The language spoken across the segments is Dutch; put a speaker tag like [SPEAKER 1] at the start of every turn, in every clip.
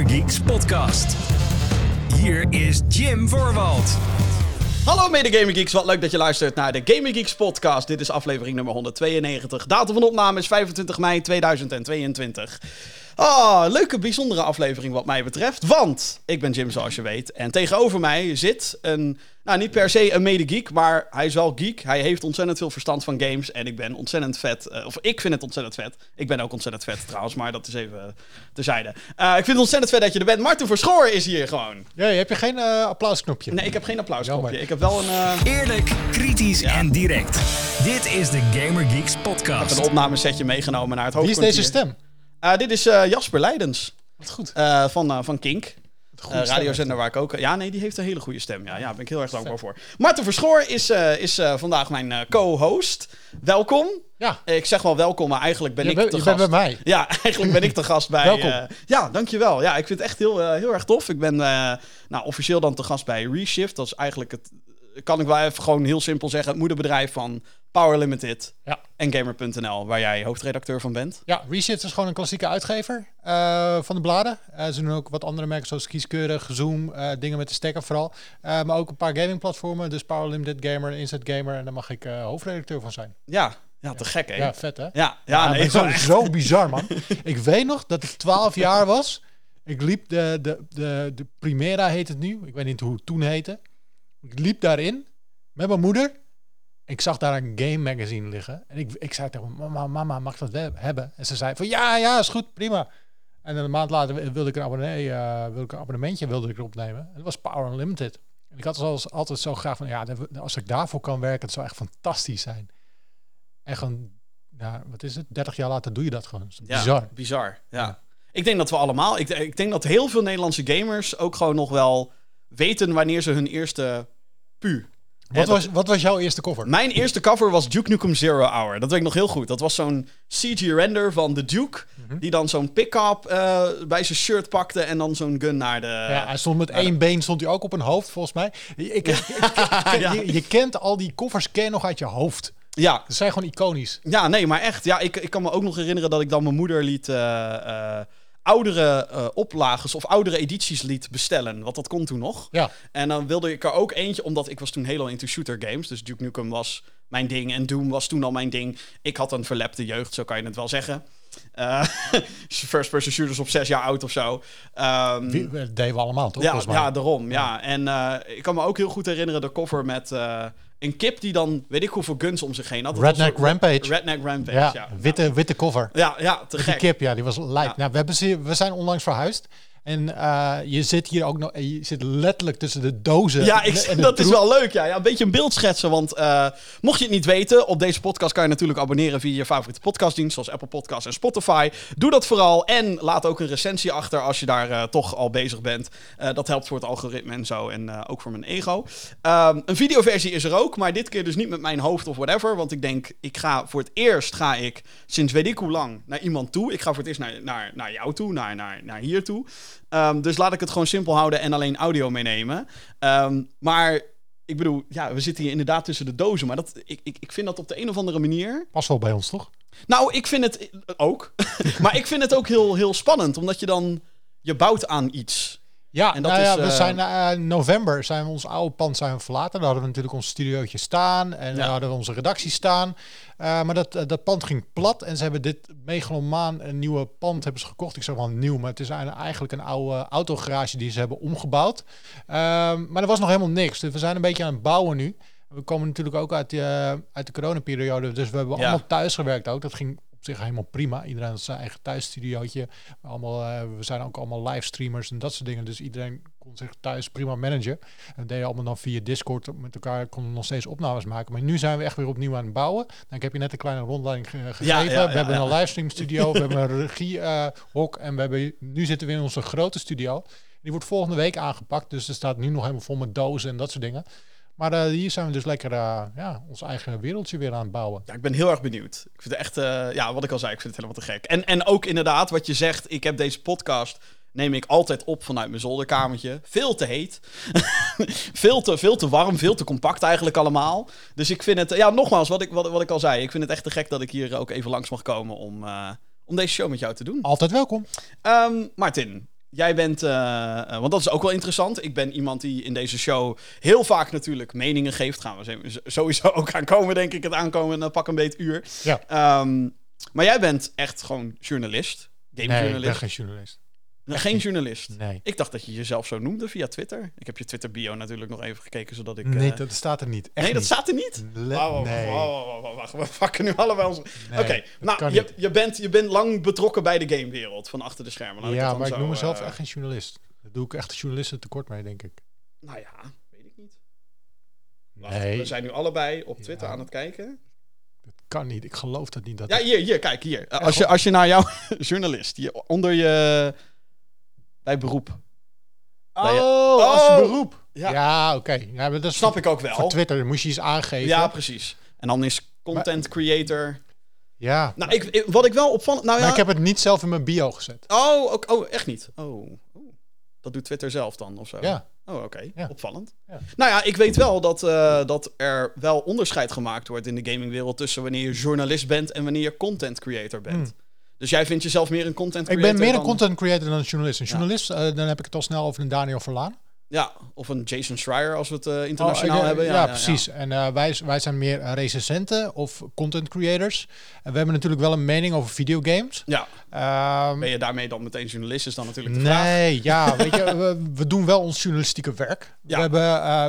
[SPEAKER 1] Gamer Geeks podcast. Hier is Jim Voorwald.
[SPEAKER 2] Hallo mede Gaming Geeks, wat leuk dat je luistert naar de Gaming Geeks podcast. Dit is aflevering nummer 192. Datum van opname is 25 mei 2022. Ah, leuke, bijzondere aflevering wat mij betreft. Want ik ben Jim, zoals je weet. En tegenover mij zit een, nou niet per se een mede-geek, maar hij is wel geek. Hij heeft ontzettend veel verstand van games. En ik ben ontzettend vet, eh, of ik vind het ontzettend vet. Ik ben ook ontzettend vet trouwens, maar dat is even terzijde. Eh ik vind het ontzettend vet dat je er bent. Martin Verschoor is hier gewoon.
[SPEAKER 3] Ja, heb je geen eh, applausknopje?
[SPEAKER 2] Nee, ik heb geen applausknopje.
[SPEAKER 3] Jammer.
[SPEAKER 2] Ik heb wel een... eh,
[SPEAKER 1] Eerlijk, kritisch en direct. Dit is de Gamer Geeks podcast.
[SPEAKER 2] een opnamesetje meegenomen naar het
[SPEAKER 3] Wie is
[SPEAKER 2] hoofdkwartier.
[SPEAKER 3] deze stem?
[SPEAKER 2] Eh, dit is eh, Jasper Leidens
[SPEAKER 3] Wat goed.
[SPEAKER 2] eh, van, eh, van Kink. Eh,
[SPEAKER 3] stem
[SPEAKER 2] radiozender waar ik ook... Ja, nee, die heeft een hele goede stem. Ja, ja daar ben ik heel erg dankbaar voor. Marten Verschoor is, eh, is eh, vandaag mijn eh, co-host. Welkom.
[SPEAKER 3] Ja,
[SPEAKER 2] Ik zeg wel welkom, maar eigenlijk ben
[SPEAKER 3] je,
[SPEAKER 2] ik
[SPEAKER 3] bent-
[SPEAKER 2] de
[SPEAKER 3] je
[SPEAKER 2] gast.
[SPEAKER 3] bent bij mij.
[SPEAKER 2] Ja, eigenlijk ben ik de gast bij...
[SPEAKER 3] Welkom.
[SPEAKER 2] eh, ja, dankjewel. Ja, ik vind het echt heel, heel erg tof. Ik ben eh, nou, officieel dan te gast bij Reshift. Dat is eigenlijk het... Kan ik wel even gewoon heel simpel zeggen. Het moederbedrijf van Power Limited
[SPEAKER 3] Ja.
[SPEAKER 2] en Gamer.nl. Waar jij hoofdredacteur van bent.
[SPEAKER 3] Ja, Reshift is gewoon een klassieke uitgever eh, van de bladen. Eh, ze doen ook wat andere merken zoals Kieskeurig, Zoom, eh, dingen met de stekker vooral. Eh, maar ook een paar gamingplatformen, dus Power Limited Gamer, Inside Gamer. En daar mag ik eh, hoofdredacteur van zijn.
[SPEAKER 2] Ja, ja te gek hè?
[SPEAKER 3] Ja, vet hè?
[SPEAKER 2] Ja, ja, nee,
[SPEAKER 3] zo,
[SPEAKER 2] echt.
[SPEAKER 3] zo bizar, man. ik weet nog dat ik 12 jaar was. Ik liep de, de, de, de Primera heet het nu. Ik weet niet hoe het toen heette. Ik liep daarin met mijn moeder. Ik zag daar een game magazine liggen. En ik, ik zei tegen mama, mama, mag ik dat hebben? En ze zei van, ja, ja, is goed, prima. En een maand later wilde ik een, abonnee, eh, wilde ik een abonnementje wilde ik erop nemen. En dat was Power Unlimited. En ik had zoals altijd zo graag van, ja, als ik daarvoor kan werken, het zou echt fantastisch zijn. En gewoon, ja, wat is het? 30 jaar later doe je dat gewoon. Dat
[SPEAKER 2] Ja,
[SPEAKER 3] bizar.
[SPEAKER 2] Bizar, ja. Ik denk dat we allemaal... Ik, ik denk dat heel veel Nederlandse gamers ook gewoon nog wel weten wanneer ze hun eerste pu...
[SPEAKER 3] Wat was, wat was jouw eerste cover?
[SPEAKER 2] Mijn eerste cover was Duke Nukem Zero Hour. Dat weet ik nog heel goed. Dat was zo'n CG-render van de Duke...
[SPEAKER 3] Mhm.
[SPEAKER 2] die dan zo'n pick-up eh, bij zijn shirt pakte... en dan zo'n gun naar de...
[SPEAKER 3] ja, hij stond met één been, stond hij ook op een hoofd, volgens mij. Ik,
[SPEAKER 2] Ja.
[SPEAKER 3] je, je kent al die covers ken nog uit je hoofd.
[SPEAKER 2] ja,
[SPEAKER 3] Ze zijn gewoon iconisch.
[SPEAKER 2] Ja, nee, maar echt. Ja, ik, ik kan me ook nog herinneren dat ik dan mijn moeder liet eh, eh, oudere eh oplages of oudere edities liet bestellen. Want dat kon toen nog.
[SPEAKER 3] Ja,
[SPEAKER 2] En dan wilde ik er ook eentje, omdat ik was toen helemaal into shooter games. Dus Duke Nukem was mijn ding en Doom was toen al mijn ding. Ik had een verlepte jeugd, zo kan je het wel zeggen. Eh, first person shooters op zes jaar oud of zo. Ehm,
[SPEAKER 3] Wie- dat deden we allemaal, toch?
[SPEAKER 2] ja, ja, daarom. Ja. En eh, ik kan me ook heel goed herinneren de cover met eh, een kip die dan, weet ik hoeveel guns om zich heen had.
[SPEAKER 3] Redneck Rampage.
[SPEAKER 2] Redneck Rampage,
[SPEAKER 3] ja,
[SPEAKER 2] ja.
[SPEAKER 3] witte, witte cover.
[SPEAKER 2] Ja, ja, te
[SPEAKER 3] Die
[SPEAKER 2] gek.
[SPEAKER 3] kip, ja, die was lijp.
[SPEAKER 2] Ja.
[SPEAKER 3] Nou, we, hebben ze, we zijn onlangs verhuisd. En eh, je zit hier ook nog, je zit letterlijk tussen de dozen.
[SPEAKER 2] Ja, ik,
[SPEAKER 3] en
[SPEAKER 2] dat is wel leuk. Ja. ja, een beetje een beeld schetsen. Want eh, mocht je het niet weten, op deze podcast kan je natuurlijk abonneren via je favoriete podcastdienst, zoals Apple Podcasts en Spotify. Doe dat vooral. En laat ook een recensie achter als je daar eh, toch al bezig bent. Eh, dat helpt voor het algoritme en zo. En eh, ook voor mijn ego. Ehm, een videoversie is er ook, maar dit keer dus niet met mijn hoofd of whatever. Want ik denk, ik ga voor het eerst ga ik sinds weet ik hoe lang naar iemand toe. Ik ga voor het eerst naar, naar, naar jou toe, naar, naar, naar hier toe. Ehm, dus laat ik het gewoon simpel houden en alleen audio meenemen. Ehm, maar ik bedoel, ja, we zitten hier inderdaad tussen de dozen. Maar dat, ik, ik, ik vind dat op de een of andere manier.
[SPEAKER 3] Past wel bij ons, toch?
[SPEAKER 2] Nou, ik vind het ook. maar ik vind het ook heel, heel spannend, omdat je dan. Je bouwt aan iets.
[SPEAKER 3] Ja,
[SPEAKER 2] En dat
[SPEAKER 3] nou ja,
[SPEAKER 2] is,
[SPEAKER 3] we
[SPEAKER 2] eh,
[SPEAKER 3] zijn in november zijn we ons oude pand zijn we verlaten. Daar hadden we natuurlijk ons studiootje staan en
[SPEAKER 2] Ja.
[SPEAKER 3] daar hadden we onze redactie staan. Eh, maar dat, dat pand ging plat en ze hebben dit megalomaan een nieuwe pand hebben ze gekocht. Ik zeg wel nieuw, maar het is eigenlijk een oude autogarage die ze hebben omgebouwd. Ehm, maar er was nog helemaal niks. Dus we zijn een beetje aan het bouwen nu. We komen natuurlijk ook uit, eh, uit de coronaperiode, dus we hebben
[SPEAKER 2] Ja.
[SPEAKER 3] allemaal thuis gewerkt ook. Dat ging op zich helemaal prima. Iedereen had zijn eigen thuisstudiootje. Allemaal, eh, we zijn ook allemaal livestreamers en dat soort dingen. Dus iedereen kon zich thuis prima managen. En deden allemaal dan via Discord met elkaar, konden nog steeds opnames maken. Maar nu zijn we echt weer opnieuw aan het bouwen. Ik heb je net een kleine rondleiding ge- gegeven.
[SPEAKER 2] ja,
[SPEAKER 3] we
[SPEAKER 2] ja,
[SPEAKER 3] hebben een livestream studio, we hebben een regiehok en we hebben, nu zitten we in onze grote studio. Die wordt volgende week aangepakt, dus er staat nu nog helemaal vol met dozen en dat soort dingen. Maar eh, hier zijn we dus lekker eh, ja, ons eigen wereldje weer aan het bouwen.
[SPEAKER 2] Ja, ik ben heel erg benieuwd. Ik vind het echt, eh, ja, wat ik al zei, ik vind het helemaal te gek. En, en ook inderdaad, wat je zegt, ik heb deze podcast, neem ik altijd op vanuit mijn zolderkamertje. Veel te heet. veel, te, veel te warm, veel te compact eigenlijk allemaal. Dus ik vind het, ja, nogmaals, wat ik, wat, wat ik al zei, ik vind het echt te gek dat ik hier ook even langs mag komen om, om deze show met jou te doen.
[SPEAKER 3] Altijd welkom.
[SPEAKER 2] Ehm, Martin, jij bent, eh, eh, want dat is ook wel interessant. Ik ben iemand die in deze show heel vaak natuurlijk meningen geeft. Gaan we sowieso ook aankomen, denk ik, het aankomen pak een beet uur.
[SPEAKER 3] Ja.
[SPEAKER 2] Ehm, maar jij bent echt gewoon journalist.
[SPEAKER 3] Nee, ik ben
[SPEAKER 2] Gamejournalist.
[SPEAKER 3] geen journalist.
[SPEAKER 2] Geen journalist.
[SPEAKER 3] Nee.
[SPEAKER 2] Ik dacht dat je jezelf zo noemde via Twitter. Ik heb je Twitter bio natuurlijk nog even gekeken, zodat ik...
[SPEAKER 3] Nee,
[SPEAKER 2] eh,
[SPEAKER 3] dat staat er niet. Echt
[SPEAKER 2] nee, dat
[SPEAKER 3] niet.
[SPEAKER 2] staat er niet.
[SPEAKER 3] Le-
[SPEAKER 2] wauw,
[SPEAKER 3] nee.
[SPEAKER 2] wacht, we pakken nu allebei.
[SPEAKER 3] Nee,
[SPEAKER 2] Oké, nou, je, je, bent, je bent lang betrokken bij de gamewereld, van achter de schermen. Laat ik
[SPEAKER 3] Ja,
[SPEAKER 2] dan
[SPEAKER 3] maar ik
[SPEAKER 2] zo,
[SPEAKER 3] noem mezelf
[SPEAKER 2] eh,
[SPEAKER 3] echt geen journalist. Dat doe ik echt journalisten tekort mee, denk ik.
[SPEAKER 2] Nou ja, weet ik niet. Wacht,
[SPEAKER 3] Nee,
[SPEAKER 2] We zijn nu allebei op Twitter
[SPEAKER 3] Ja.
[SPEAKER 2] aan het kijken.
[SPEAKER 3] dat kan niet. Ik geloof dat niet. Dat
[SPEAKER 2] Ja, hier, hier, kijk, hier. Als je, als je naar jouw journalist, hier onder je... Bij beroep. bij je-
[SPEAKER 3] Oh, als
[SPEAKER 2] Oh!
[SPEAKER 3] beroep.
[SPEAKER 2] Ja.
[SPEAKER 3] Ja, oké. Ja, maar dat is
[SPEAKER 2] Snap ik ook wel.
[SPEAKER 3] Voor Twitter dan moest je iets aangeven.
[SPEAKER 2] Ja, precies. En dan is content creator...
[SPEAKER 3] Ja.
[SPEAKER 2] Nou, ik, ik- wat ik wel opvallend... Nou
[SPEAKER 3] Maar
[SPEAKER 2] ja,
[SPEAKER 3] ik heb het niet zelf in mijn bio gezet.
[SPEAKER 2] Oh, ook, oh, echt niet. Oh, oh. Dat doet Twitter zelf dan, of zo?
[SPEAKER 3] Ja.
[SPEAKER 2] Oh, oké.
[SPEAKER 3] Ja.
[SPEAKER 2] Opvallend.
[SPEAKER 3] Ja.
[SPEAKER 2] Nou ja, ik weet wel dat, eh, dat er wel onderscheid gemaakt wordt in de gamingwereld tussen wanneer je journalist bent en wanneer je content creator bent.
[SPEAKER 3] Hmm.
[SPEAKER 2] Dus jij vindt jezelf meer een content
[SPEAKER 3] Ik
[SPEAKER 2] creator
[SPEAKER 3] ben meer een
[SPEAKER 2] dan-
[SPEAKER 3] content creator dan een journalist. Een journalist, eh, dan heb ik het al snel over een Daniel Verlaan.
[SPEAKER 2] Ja, of een Jason Schreier als we het eh,
[SPEAKER 3] Oh,
[SPEAKER 2] internationaal
[SPEAKER 3] ik,
[SPEAKER 2] hebben.
[SPEAKER 3] Ja, precies. En eh, wij, wij zijn meer eh, recensenten of content creators. En we hebben natuurlijk wel een mening over videogames.
[SPEAKER 2] Ja,
[SPEAKER 3] Ehm,
[SPEAKER 2] ben je daarmee dan meteen journalist is dan natuurlijk de vraag.
[SPEAKER 3] nee, ja, weet je, we, we doen wel ons journalistieke werk. We hebben,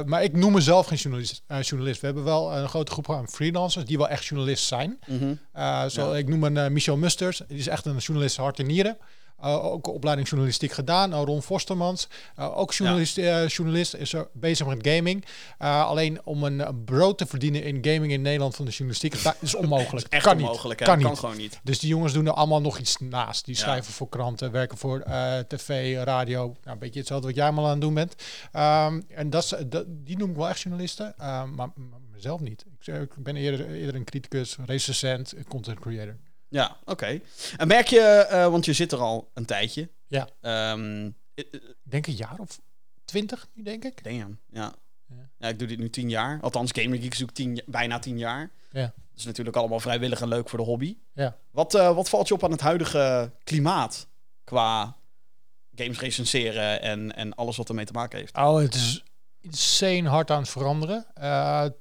[SPEAKER 3] maar ik noem mezelf geen journalist, journalist. We hebben wel een grote groep aan freelancers die wel echt journalist zijn.
[SPEAKER 2] Mhm.
[SPEAKER 3] Zo. Ik noem een Michel Musters. Die is echt een journalist hart en nieren. Eh, ook opleiding journalistiek gedaan. Uh, Ron Forstermans, eh, ook journalist, eh, journalist, is er bezig met gaming. Eh, alleen om een, een brood te verdienen in gaming in Nederland van de journalistiek, dat is onmogelijk.
[SPEAKER 2] Echt
[SPEAKER 3] kan
[SPEAKER 2] onmogelijk,
[SPEAKER 3] niet. Kan
[SPEAKER 2] kan
[SPEAKER 3] niet.
[SPEAKER 2] gewoon niet.
[SPEAKER 3] Dus die jongens doen er allemaal nog iets naast. Die
[SPEAKER 2] Ja.
[SPEAKER 3] schrijven voor kranten, werken voor eh, tv, radio. Nou, een beetje hetzelfde wat jij allemaal aan het doen bent. Ehm, en dat, is- dat, die noem ik wel echt journalisten, maar, maar mezelf niet. Ik, ik ben eerder, eerder een criticus, recensent, content creator.
[SPEAKER 2] Ja, oké. En merk je, eh, want je zit er al een tijdje.
[SPEAKER 3] Ja.
[SPEAKER 2] Ehm, eh, eh,
[SPEAKER 3] Ik denk een jaar of twintig nu, denk ik.
[SPEAKER 2] Damn, ja.
[SPEAKER 3] Ja.
[SPEAKER 2] ja. ik doe dit nu tien jaar. Althans, Gamer Geek zoekt tien, bijna tien jaar.
[SPEAKER 3] Ja.
[SPEAKER 2] Dat is natuurlijk allemaal vrijwillig en leuk voor de hobby.
[SPEAKER 3] Ja.
[SPEAKER 2] Wat, wat valt je op aan het huidige klimaat qua games recenseren en, en alles wat ermee te maken heeft?
[SPEAKER 3] Oh, het is insane hard aan het veranderen.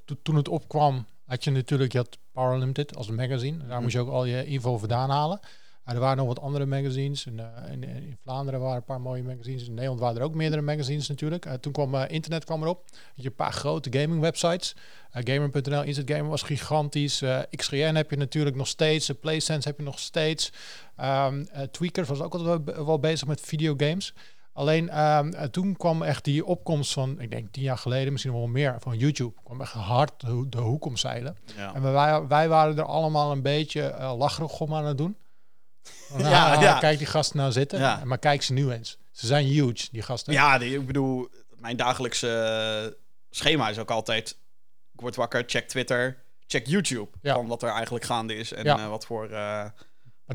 [SPEAKER 3] To- toen het opkwam, had je natuurlijk je had Power Limited als een magazine. Daar
[SPEAKER 2] Mhm.
[SPEAKER 3] moest je ook al je info vandaan halen. Er waren nog wat andere magazines. In, eh, in, in Vlaanderen waren een paar mooie magazines. In Nederland waren er ook meerdere magazines natuurlijk. Eh, toen kwam eh, internet kwam erop. Had je een paar grote gaming websites. Gamer.nl, Instant Gamer was gigantisch. XGN heb je natuurlijk nog steeds. PlaySense heb je nog steeds. Ehm eh, Tweakers was ook altijd wel, wel bezig met videogames. Alleen ehm, eh, toen kwam echt die opkomst van, ik denk tien jaar geleden, misschien wel meer, van YouTube. kwam echt hard de, ho- de hoek omzeilen.
[SPEAKER 2] Ja.
[SPEAKER 3] En wij, wij waren er allemaal een beetje eh lacherig om aan het doen.
[SPEAKER 2] Ja,
[SPEAKER 3] ah,
[SPEAKER 2] ja.
[SPEAKER 3] Kijk die gasten nou zitten.
[SPEAKER 2] Ja.
[SPEAKER 3] Maar kijk ze nu eens. Ze zijn huge, die gasten.
[SPEAKER 2] Ja, die, ik bedoel, mijn dagelijkse eh, schema is ook altijd... Ik word wakker, check Twitter, check YouTube. Van wat er eigenlijk gaande is en wat voor...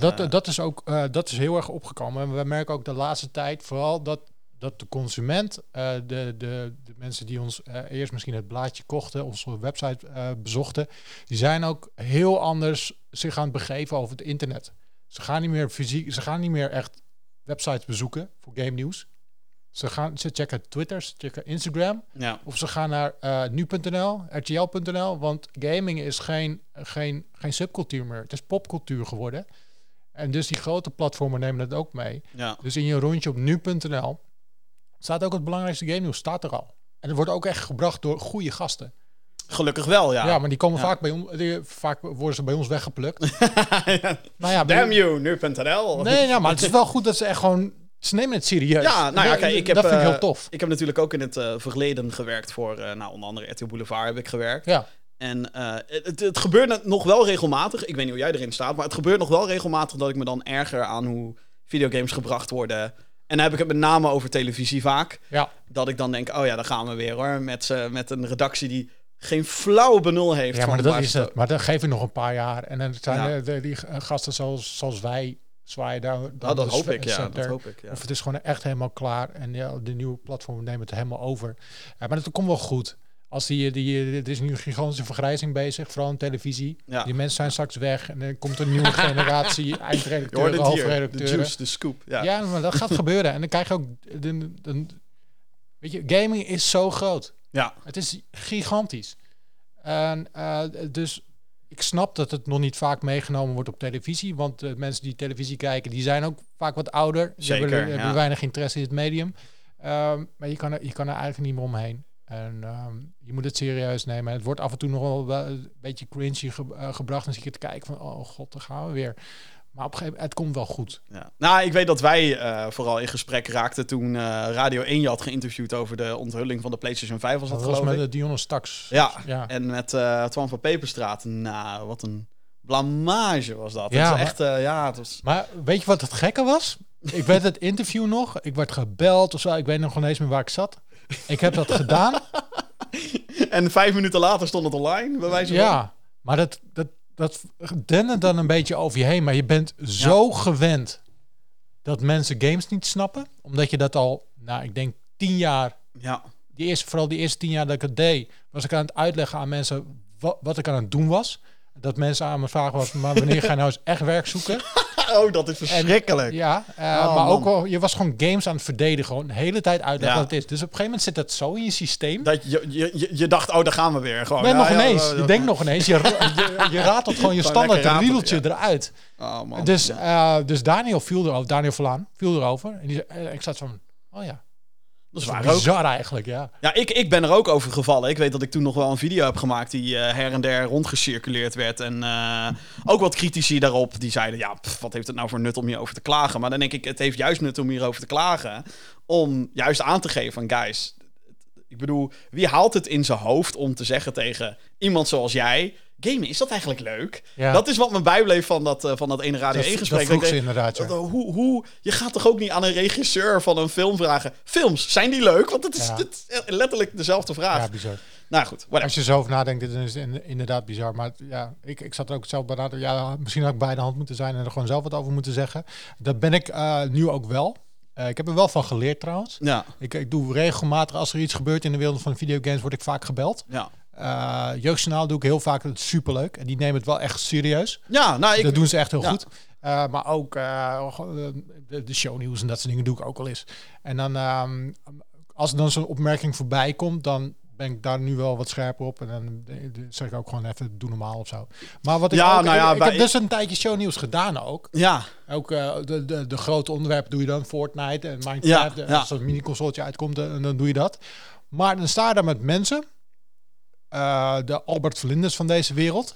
[SPEAKER 3] Maar dat, dat is ook eh, dat is heel erg opgekomen. En we merken ook de laatste tijd vooral dat, dat de consument, eh, de, de, de mensen die ons eh, eerst misschien het blaadje kochten, onze website bezochten, die zijn ook heel anders zich aan het begeven over het internet. Ze gaan niet meer fysiek, ze gaan niet meer echt websites bezoeken voor game nieuws. Ze, gaan, ze checken Twitter, ze checken Instagram.
[SPEAKER 2] ja.
[SPEAKER 3] Of ze gaan naar nu.nl, rtl.nl, want gaming is geen, geen, geen subcultuur meer. Het is popcultuur geworden. En dus die grote platformen nemen dat ook mee.
[SPEAKER 2] ja.
[SPEAKER 3] Dus in je rondje op nu.nl staat ook het belangrijkste game nieuws, staat er al. En het wordt ook echt gebracht door goede gasten.
[SPEAKER 2] Gelukkig wel, ja.
[SPEAKER 3] Ja, maar die komen
[SPEAKER 2] Ja.
[SPEAKER 3] vaak bij ons, die, vaak worden ze bij ons weggeplukt. nou ja,
[SPEAKER 2] Damn
[SPEAKER 3] bij-
[SPEAKER 2] you, nu.nl.
[SPEAKER 3] Nee, ja, maar het is wel goed dat ze echt gewoon, ze nemen het serieus.
[SPEAKER 2] Ja, nou ja, kijk, ik heb,
[SPEAKER 3] dat vind ik
[SPEAKER 2] eh,
[SPEAKER 3] heel tof.
[SPEAKER 2] Ik heb natuurlijk ook in het eh, verleden gewerkt voor, eh, nou, onder andere RTL Boulevard heb ik gewerkt.
[SPEAKER 3] Ja,
[SPEAKER 2] En eh, het, het gebeurt nog wel regelmatig. Ik weet niet hoe jij erin staat, maar het gebeurt nog wel regelmatig dat ik me dan erger aan hoe videogames gebracht worden. En dan heb ik het met name over televisie vaak.
[SPEAKER 3] ja.
[SPEAKER 2] Dat ik dan denk, oh ja, daar gaan we weer hoor. Met, z'n- met een redactie die geen flauw benul heeft.
[SPEAKER 3] Ja, maar dat is het. Maar dan geef je nog een paar jaar. En dan zijn
[SPEAKER 2] Ja.
[SPEAKER 3] de, de- die gasten zoals, zoals wij zwaaien daar. Dan
[SPEAKER 2] Nou, dat hoop ik, ja. Dat hoop ik, ja.
[SPEAKER 3] Of het is gewoon echt helemaal klaar. En ja, de nieuwe platformen nemen het helemaal over. Ja, maar dat komt wel goed. Als die, die, er is nu een gigantische vergrijzing bezig, vooral in televisie.
[SPEAKER 2] Ja.
[SPEAKER 3] Die mensen zijn straks weg en er komt een nieuwe generatie eindredacteuren,
[SPEAKER 2] de
[SPEAKER 3] hoofdredacteuren.
[SPEAKER 2] juice, de scoop. Ja.
[SPEAKER 3] Ja. maar dat gaat gebeuren. En dan krijg je ook... De, de- weet je, gaming is zo groot.
[SPEAKER 2] ja.
[SPEAKER 3] Het is gigantisch. En eh, dus ik snap dat het nog niet vaak meegenomen wordt op televisie. Want de mensen die televisie kijken, die zijn ook vaak wat ouder. Ze
[SPEAKER 2] Zeker,
[SPEAKER 3] hebben,
[SPEAKER 2] ja.
[SPEAKER 3] hebben weinig interesse in het medium. Ehm, maar je kan, er, je kan er eigenlijk niet meer omheen. En ehm, je moet het serieus nemen. Het wordt af en toe nog wel, een beetje cringy ge- eh, gebracht. Dan zie je te kijken van, oh god, daar gaan we weer. Maar op een gegeven moment, het komt wel goed.
[SPEAKER 2] Ja. Nou, ik weet dat wij eh, vooral in gesprek raakten toen eh, Radio 1 je had geïnterviewd over de onthulling van de PlayStation 5, was dat,
[SPEAKER 3] Dat was met de Dionne Stax.
[SPEAKER 2] Ja,
[SPEAKER 3] ja.
[SPEAKER 2] en met Twan van Peperstraat. Nou, wat een blamage was dat.
[SPEAKER 3] Ja,
[SPEAKER 2] was
[SPEAKER 3] maar-
[SPEAKER 2] echt, eh, ja, het was...
[SPEAKER 3] Maar weet je wat het gekke was? Ik werd het interview nog. Ik werd gebeld of zo. Ik weet nog niet eens meer waar ik zat. Ik heb dat gedaan.
[SPEAKER 2] En vijf minuten later stond het online, bij wijze van...
[SPEAKER 3] Ja, maar dat, dat, dat dende dan een beetje over je heen. Maar je bent zo gewend dat mensen games niet snappen. Omdat je dat al, nou, ik denk tien jaar...
[SPEAKER 2] Ja,
[SPEAKER 3] Die eerste, vooral die eerste tien jaar dat ik het deed... was ik aan het uitleggen aan mensen wat, wat ik aan het doen was. Dat mensen aan me vragen was... maar wanneer ga je nou eens echt werk zoeken?
[SPEAKER 2] oh, dat is verschrikkelijk.
[SPEAKER 3] Ja, eh,
[SPEAKER 2] Oh,
[SPEAKER 3] maar
[SPEAKER 2] man.
[SPEAKER 3] ook wel, je was gewoon games aan het verdedigen. Gewoon de hele tijd uitleggen
[SPEAKER 2] Ja.
[SPEAKER 3] wat het is. Dus op een gegeven moment zit dat zo in je systeem.
[SPEAKER 2] Dat je, je, je, je dacht, oh, daar gaan we weer. Gewoon,
[SPEAKER 3] nee,
[SPEAKER 2] ja,
[SPEAKER 3] nog ineens. je denkt nog ineens. Je, je, je ratelt gewoon je standaard riedeltje eruit.
[SPEAKER 2] Oh, man.
[SPEAKER 3] Dus, eh, dus Daniel viel erover. Daniel Verlaan viel erover. En die, eh, ik zat van, oh ja.
[SPEAKER 2] Dat is waar ook.
[SPEAKER 3] eigenlijk, ja.
[SPEAKER 2] Ja, ik, ik ben er ook over gevallen. Ik weet dat ik toen nog wel een video heb gemaakt die eh, her en der rondgecirculeerd werd. En eh, ook wat critici daarop die zeiden, ja, pff, wat heeft het nou voor nut om hierover te klagen? Maar dan denk ik, het heeft juist nut om hierover te klagen. Om juist aan te geven van, guys, ik bedoel, wie haalt het in zijn hoofd om te zeggen tegen iemand zoals jij... Gamen, is dat eigenlijk leuk?
[SPEAKER 3] Ja.
[SPEAKER 2] Dat is wat me bijbleef van dat, eh, van dat ene Radio
[SPEAKER 3] Dat,
[SPEAKER 2] 1
[SPEAKER 3] dat
[SPEAKER 2] gesprek.
[SPEAKER 3] ze
[SPEAKER 2] denk,
[SPEAKER 3] inderdaad, ja.
[SPEAKER 2] dat- hoe, hoe, je gaat toch ook niet aan een regisseur van een film vragen... Films, zijn die leuk? Want het is,
[SPEAKER 3] Ja.
[SPEAKER 2] het letterlijk dezelfde vraag.
[SPEAKER 3] Ja, bizar.
[SPEAKER 2] Nou goed, whatever.
[SPEAKER 3] Als je zo over nadenkt, dit is in- inderdaad bizar. Maar ja, ik, ik zat er ook zelf bij na Ja, misschien had ik bij de hand moeten zijn en er gewoon zelf wat over moeten zeggen. Dat ben ik eh, nu ook wel. Eh, ik heb er wel van geleerd trouwens.
[SPEAKER 2] Ja,
[SPEAKER 3] Ik, ik doe regelmatig, als er iets gebeurt in de wereld van videogames, word ik vaak gebeld.
[SPEAKER 2] ja.
[SPEAKER 3] Eh Jeugdjournaal doe ik heel vaak, dat is superleuk. En die nemen het wel echt serieus.
[SPEAKER 2] Ja, nou, ik...
[SPEAKER 3] dat doen ze echt heel
[SPEAKER 2] ja.
[SPEAKER 3] goed. Eh, maar ook eh, de, shownieuws en dat soort dingen doe ik ook al eens. En dan, ehm, als er dan zo'n opmerking voorbij komt, dan ben ik daar nu wel wat scherper op. En dan zeg ik ook gewoon even, doe normaal of zo. Maar wat ik
[SPEAKER 2] Ja,
[SPEAKER 3] ook,
[SPEAKER 2] nou ja,
[SPEAKER 3] ik, heb dus een tijdje shownieuws gedaan ook.
[SPEAKER 2] Ja,
[SPEAKER 3] Ook de, de, de grote onderwerpen doe je dan, Fortnite en Minecraft.
[SPEAKER 2] Ja,
[SPEAKER 3] En
[SPEAKER 2] ja.
[SPEAKER 3] Als er een mini-consoletje uitkomt, dan, dan doe je dat. Maar dan sta je daar met mensen, eh, de Albert Verlinders van deze wereld.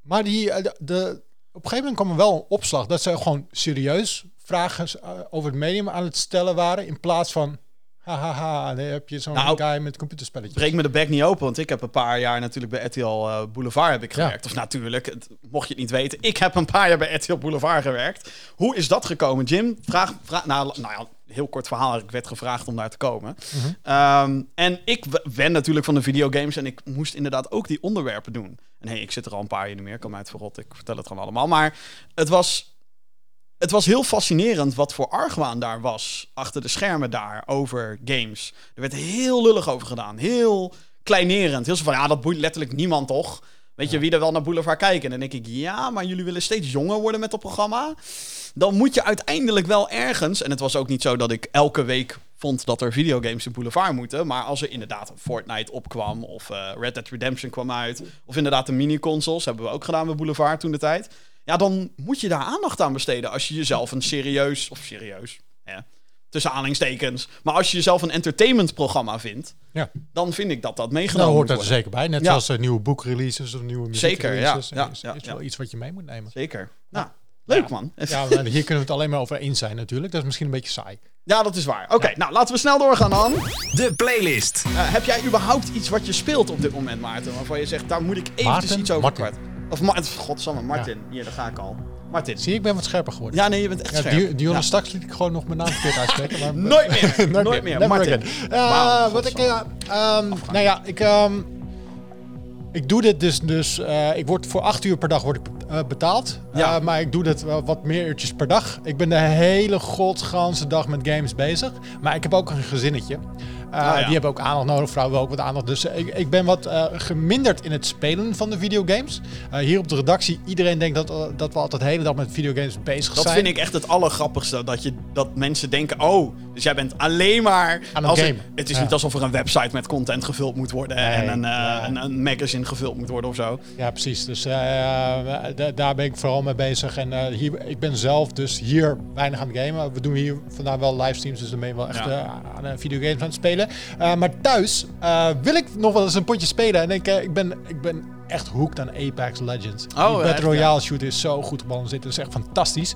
[SPEAKER 3] maar die, eh, de, de- op een gegeven moment kwam er wel een opslag dat ze gewoon serieus vragen eh, over het medium aan het stellen waren, in plaats van, hahaha, dan heb je zo'n
[SPEAKER 2] Nou,
[SPEAKER 3] guy met computerspelletjes.
[SPEAKER 2] breek me de bek niet open, want ik heb een paar jaar natuurlijk bij RTL Boulevard heb ik
[SPEAKER 3] Ja.
[SPEAKER 2] gewerkt. Of natuurlijk, het- mocht je het niet weten, ik heb een paar jaar bij RTL Boulevard gewerkt. Hoe is dat gekomen, Jim? Vraag, vraag nou, nou ja, heel kort verhaal. Ik werd gevraagd om daar te komen.
[SPEAKER 3] Mhm.
[SPEAKER 2] Ehm, en ik wen natuurlijk van de videogames en ik moest inderdaad ook die onderwerpen doen. En hey, ik zit er al een paar jaar niet meer, kan mij het verrot, ik vertel het gewoon allemaal. Maar het was, het was heel fascinerend wat voor argwaan daar was achter de schermen daar over games. Er werd heel lullig over gedaan, heel kleinerend. Heel zo van, ja, dat boeit letterlijk niemand toch? Weet je, wie er wel naar Boulevard kijken? En dan denk ik, ja, maar jullie willen steeds jonger worden met dat programma. Dan moet je uiteindelijk wel ergens... En het was ook niet zo dat ik elke week vond dat er videogames in Boulevard moeten. Maar als er inderdaad een Fortnite opkwam... of eh, Red Dead Redemption kwam uit... of inderdaad de mini-consoles, hebben we ook gedaan bij Boulevard toen de tijd. Ja, dan moet je daar aandacht aan besteden... als je jezelf een serieus... of serieus, ja, tussen aanhalingstekens... maar als je jezelf een entertainmentprogramma vindt...
[SPEAKER 3] Ja.
[SPEAKER 2] dan vind ik dat dat meegenomen
[SPEAKER 3] Nou, hoort
[SPEAKER 2] moet
[SPEAKER 3] dat er zeker bij. Net
[SPEAKER 2] Ja.
[SPEAKER 3] zoals uh, nieuwe boekreleases of nieuwe
[SPEAKER 2] Zeker, ja,
[SPEAKER 3] muziekreleases.
[SPEAKER 2] ja,
[SPEAKER 3] is,
[SPEAKER 2] ja,
[SPEAKER 3] is
[SPEAKER 2] ja.
[SPEAKER 3] wel iets wat je mee moet nemen.
[SPEAKER 2] Zeker. Nou, leuk man.
[SPEAKER 3] Ja, maar hier kunnen we het alleen maar over eens zijn natuurlijk. Dat is misschien een beetje saai.
[SPEAKER 2] Ja, dat is waar. Oké, nou laten we snel doorgaan dan.
[SPEAKER 1] De playlist.
[SPEAKER 2] Eh, heb jij überhaupt iets wat je speelt op dit moment, Maarten? Waarvan je zegt, daar moet ik eventjes
[SPEAKER 3] Maarten?
[SPEAKER 2] iets over
[SPEAKER 3] Martin.
[SPEAKER 2] kwijt. Of Ma Godsamme, Martin. Hier, daar ga ik al. Martin.
[SPEAKER 3] Zie ik ben wat scherper geworden.
[SPEAKER 2] Ja, nee, je bent echt
[SPEAKER 3] Ja,
[SPEAKER 2] scherp.
[SPEAKER 3] Di- Dionne
[SPEAKER 2] Ja.
[SPEAKER 3] straks liet ik gewoon nog mijn naam verkeerd uitspreken. Maar
[SPEAKER 2] Nooit meer. Nooit meer.
[SPEAKER 3] Never
[SPEAKER 2] Martin.
[SPEAKER 3] Eh, wat ik, eh, ehm, nou ja, ik, ehm, ik doe dit dus, dus eh, ik word voor acht uur per dag word ik betaald.
[SPEAKER 2] Ja.
[SPEAKER 3] Maar ik doe dit wel wat meer uurtjes per dag. Ik ben de hele godganse dag met games bezig. Maar ik heb ook een gezinnetje. Uh,
[SPEAKER 2] ja.
[SPEAKER 3] Die hebben ook aandacht nodig, vrouwen ook wat aandacht. Dus eh, ik, ik ben wat eh, geminderd in het spelen van de videogames. Eh, hier op de redactie, iedereen denkt dat, eh, dat we altijd de hele dag met videogames bezig
[SPEAKER 2] Dat
[SPEAKER 3] zijn.
[SPEAKER 2] vind ik echt het allergrappigste. Dat, je, dat mensen denken, oh, dus jij bent alleen maar...
[SPEAKER 3] Aan het
[SPEAKER 2] als
[SPEAKER 3] gamen.
[SPEAKER 2] het is
[SPEAKER 3] Ja.
[SPEAKER 2] niet alsof er een website met content gevuld moet worden. en een, eh,
[SPEAKER 3] ja.
[SPEAKER 2] een, een magazine gevuld moet worden of zo.
[SPEAKER 3] Ja, precies. Dus eh, da- daar ben ik vooral mee bezig. En eh, hier, ik ben zelf dus hier weinig aan het gamen. We doen hier vandaag wel livestreams, dus dan ben je wel echt
[SPEAKER 2] Ja.
[SPEAKER 3] eh, aan videogames aan het spelen. Eh, maar thuis eh, wil ik nog wel eens een potje spelen. En ik, eh, ik, ben, ik ben echt hooked aan Apex Legends.
[SPEAKER 2] Oh,
[SPEAKER 3] Die Battle Royale shooter is zo goed gebalanceerd. Dat is echt fantastisch.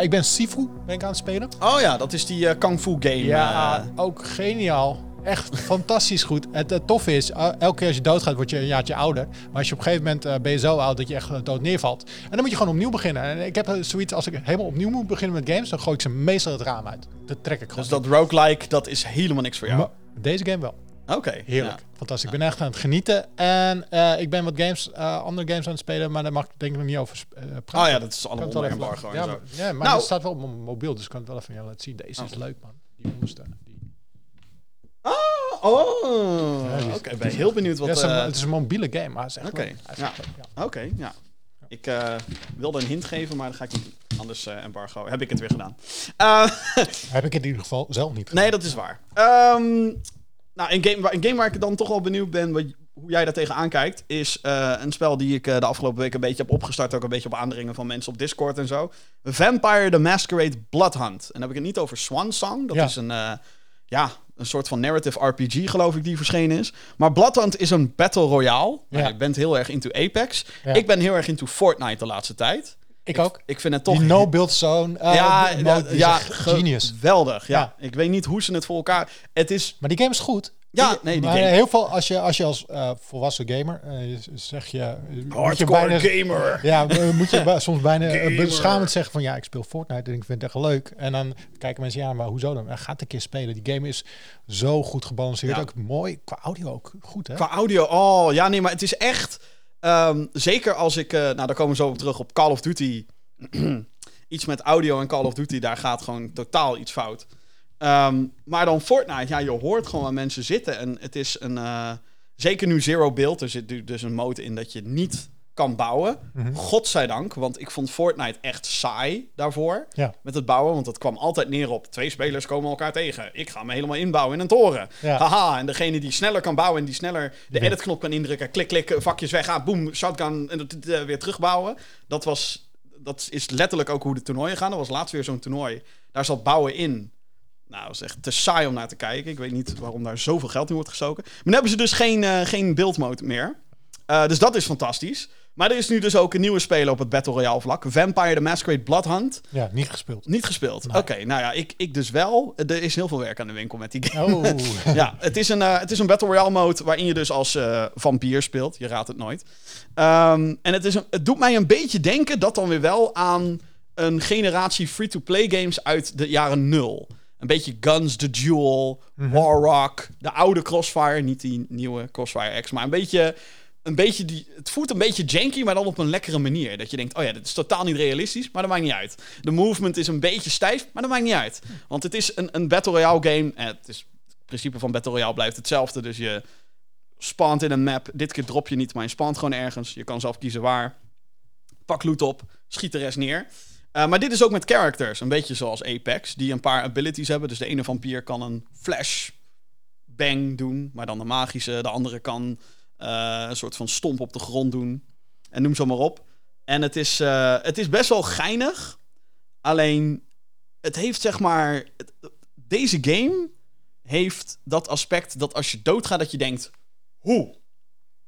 [SPEAKER 3] Ik ben Sifu ben ik aan het spelen.
[SPEAKER 2] Oh ja, dat is die Kung Fu game.
[SPEAKER 3] Ja, ook geniaal. Echt fantastisch goed. Het, het toffe is, elke keer als je doodgaat, word je een jaartje ouder. Maar als je op een gegeven moment eh, ben je zo oud dat je echt dood neervalt. En dan moet je gewoon opnieuw beginnen. En ik heb zoiets, als ik helemaal opnieuw moet beginnen met games, dan gooi ik ze meestal het raam uit. Dat trek ik gewoon.
[SPEAKER 2] dus dat roguelike, dat is helemaal niks voor jou.
[SPEAKER 3] Maar deze game wel.
[SPEAKER 2] Oké.
[SPEAKER 3] Heerlijk.
[SPEAKER 2] ja.
[SPEAKER 3] Fantastisch. Ik ben echt aan het genieten. En eh, ik ben wat games, eh, andere games aan het spelen, maar daar mag ik denk ik nog niet over eh, praten.
[SPEAKER 2] Oh ja, dat is allemaal onder embargo
[SPEAKER 3] ja, maar, ja, maar
[SPEAKER 2] Nou-
[SPEAKER 3] het staat wel op mijn mobiel, dus ik kan het wel even jou laten zien. Deze is
[SPEAKER 2] Oh.
[SPEAKER 3] leuk, man. Die onderste. Die.
[SPEAKER 2] Oh, oh.
[SPEAKER 3] Ja,
[SPEAKER 2] oké. Ik ben heel benieuwd wat...
[SPEAKER 3] Ja, het, is een, het is een mobiele game, maar het is echt
[SPEAKER 2] Oké, ja. Oké, ja. Ik eh, wilde een hint geven, maar dat ga ik niet. Anders eh, embargo. Heb ik het weer gedaan. Eh,
[SPEAKER 3] Heb ik in ieder geval zelf niet
[SPEAKER 2] nee, dat is waar. Ehm, nou, een game, waar, een game waar ik dan toch wel benieuwd ben wat, hoe jij daar tegenaan kijkt, is een spel die ik de afgelopen week een beetje heb opgestart. Ook een beetje op aandringen van mensen op Discord en zo. Vampire the Masquerade Bloodhunt. En dan heb ik het niet over Swan Song. Dat
[SPEAKER 3] Ja.
[SPEAKER 2] is een, ja, een soort van narrative RPG, geloof ik, die verschenen is. Maar Bloodhunt is een battle royale. Nou,
[SPEAKER 3] Ja.
[SPEAKER 2] je bent heel erg into Apex.
[SPEAKER 3] Ja.
[SPEAKER 2] Ik ben heel erg into Fortnite de laatste tijd.
[SPEAKER 3] Ik ook.
[SPEAKER 2] Ik vind het toch...
[SPEAKER 3] Die no-build zone. eh,
[SPEAKER 2] ja,
[SPEAKER 3] mode,
[SPEAKER 2] ja, ja,
[SPEAKER 3] genius.
[SPEAKER 2] Geweldig, ja.
[SPEAKER 3] Ja.
[SPEAKER 2] Ik weet niet hoe ze het voor elkaar... Het is...
[SPEAKER 3] Maar die game is goed.
[SPEAKER 2] Ja, nee, die
[SPEAKER 3] maar
[SPEAKER 2] game-
[SPEAKER 3] heel veel, als je als, je als eh, volwassen gamer, eh, zeg je...
[SPEAKER 2] Hardcore
[SPEAKER 3] bijna,
[SPEAKER 2] gamer.
[SPEAKER 3] Ja, eh, moet je soms bijna eh,
[SPEAKER 2] Gamer.
[SPEAKER 3] beschamend zeggen van ja, ik speel Fortnite en ik vind het echt leuk. En dan kijken mensen, ja, maar hoezo dan? Ja, Ga het een keer spelen. Die game is zo goed gebalanceerd.
[SPEAKER 2] Ja.
[SPEAKER 3] Ook mooi, qua audio ook goed, hè?
[SPEAKER 2] Qua audio, oh ja, nee, maar het is echt. ehm, zeker als ik, eh, nou, daar komen we zo op terug op Call of Duty. iets met audio en Call of Duty, daar gaat gewoon totaal iets fout. Ehm, maar dan Fortnite, ja, je hoort gewoon waar mensen zitten. En het is een. eh, zeker nu Zero Build, er zit dus een mode in dat je niet kan bouwen.
[SPEAKER 3] Mhm.
[SPEAKER 2] Godzijdank, want ik vond Fortnite echt saai daarvoor.
[SPEAKER 3] Ja.
[SPEAKER 2] Met het bouwen, want het kwam altijd neer op twee spelers komen elkaar tegen. Ik ga me helemaal inbouwen in een toren.
[SPEAKER 3] Ja.
[SPEAKER 2] Haha, en degene die sneller kan bouwen en die sneller de editknop kan indrukken, klik, klik, vakjes weg, ah, boem, shotgun en eh, weer terugbouwen. Dat was, dat is letterlijk ook hoe de toernooien gaan. Er was laatst weer zo'n toernooi. Daar zat bouwen in. Nou, dat is echt te saai om naar te kijken. Ik weet niet waarom daar zoveel geld in wordt gestoken. Maar nu hebben ze dus geen, eh geen buildmode meer. Eh, dus dat is fantastisch. Maar er is nu dus ook een nieuwe speler op het Battle Royale vlak. Vampire the Masquerade Bloodhunt.
[SPEAKER 3] Ja, niet gespeeld.
[SPEAKER 2] Niet gespeeld.
[SPEAKER 3] Nee.
[SPEAKER 2] Oké, nou ja, ik, ik dus wel. Er is heel veel werk aan de winkel met die game.
[SPEAKER 3] Oh,
[SPEAKER 2] ja, het is, een, eh, het is een Battle Royale mode waarin je dus als vampier speelt. Je raadt het nooit. Ehm, en het, is een, het doet mij een beetje denken dat dan weer wel aan een generatie free-to-play games uit de jaren nul. Een beetje Guns, The Duel, Warrock, de oude Crossfire. Niet die nieuwe Crossfire X, maar een beetje... Een beetje die, het voelt een beetje janky, maar dan op een lekkere manier. Dat je denkt, oh ja, dit is totaal niet realistisch, maar dat maakt niet uit. De movement is een beetje stijf, maar dat maakt niet uit. Want het is een, een Battle Royale game. En het, is, het principe van Battle Royale blijft hetzelfde. Dus je spant in een map. Dit keer drop je niet, maar je spant gewoon ergens. Je kan zelf kiezen waar. Pak loot op, schiet de rest neer. Uh, maar dit is ook met characters. Een beetje zoals Apex, die een paar abilities hebben. Dus de ene vampier kan een flash bang doen, maar dan de magische. De andere kan uh, een soort van stomp op de grond doen. En noem zo maar op. En het is, uh, het is best wel geinig. Alleen, het heeft zeg maar... Deze game heeft dat aspect dat als je doodgaat, dat je denkt... Hoe?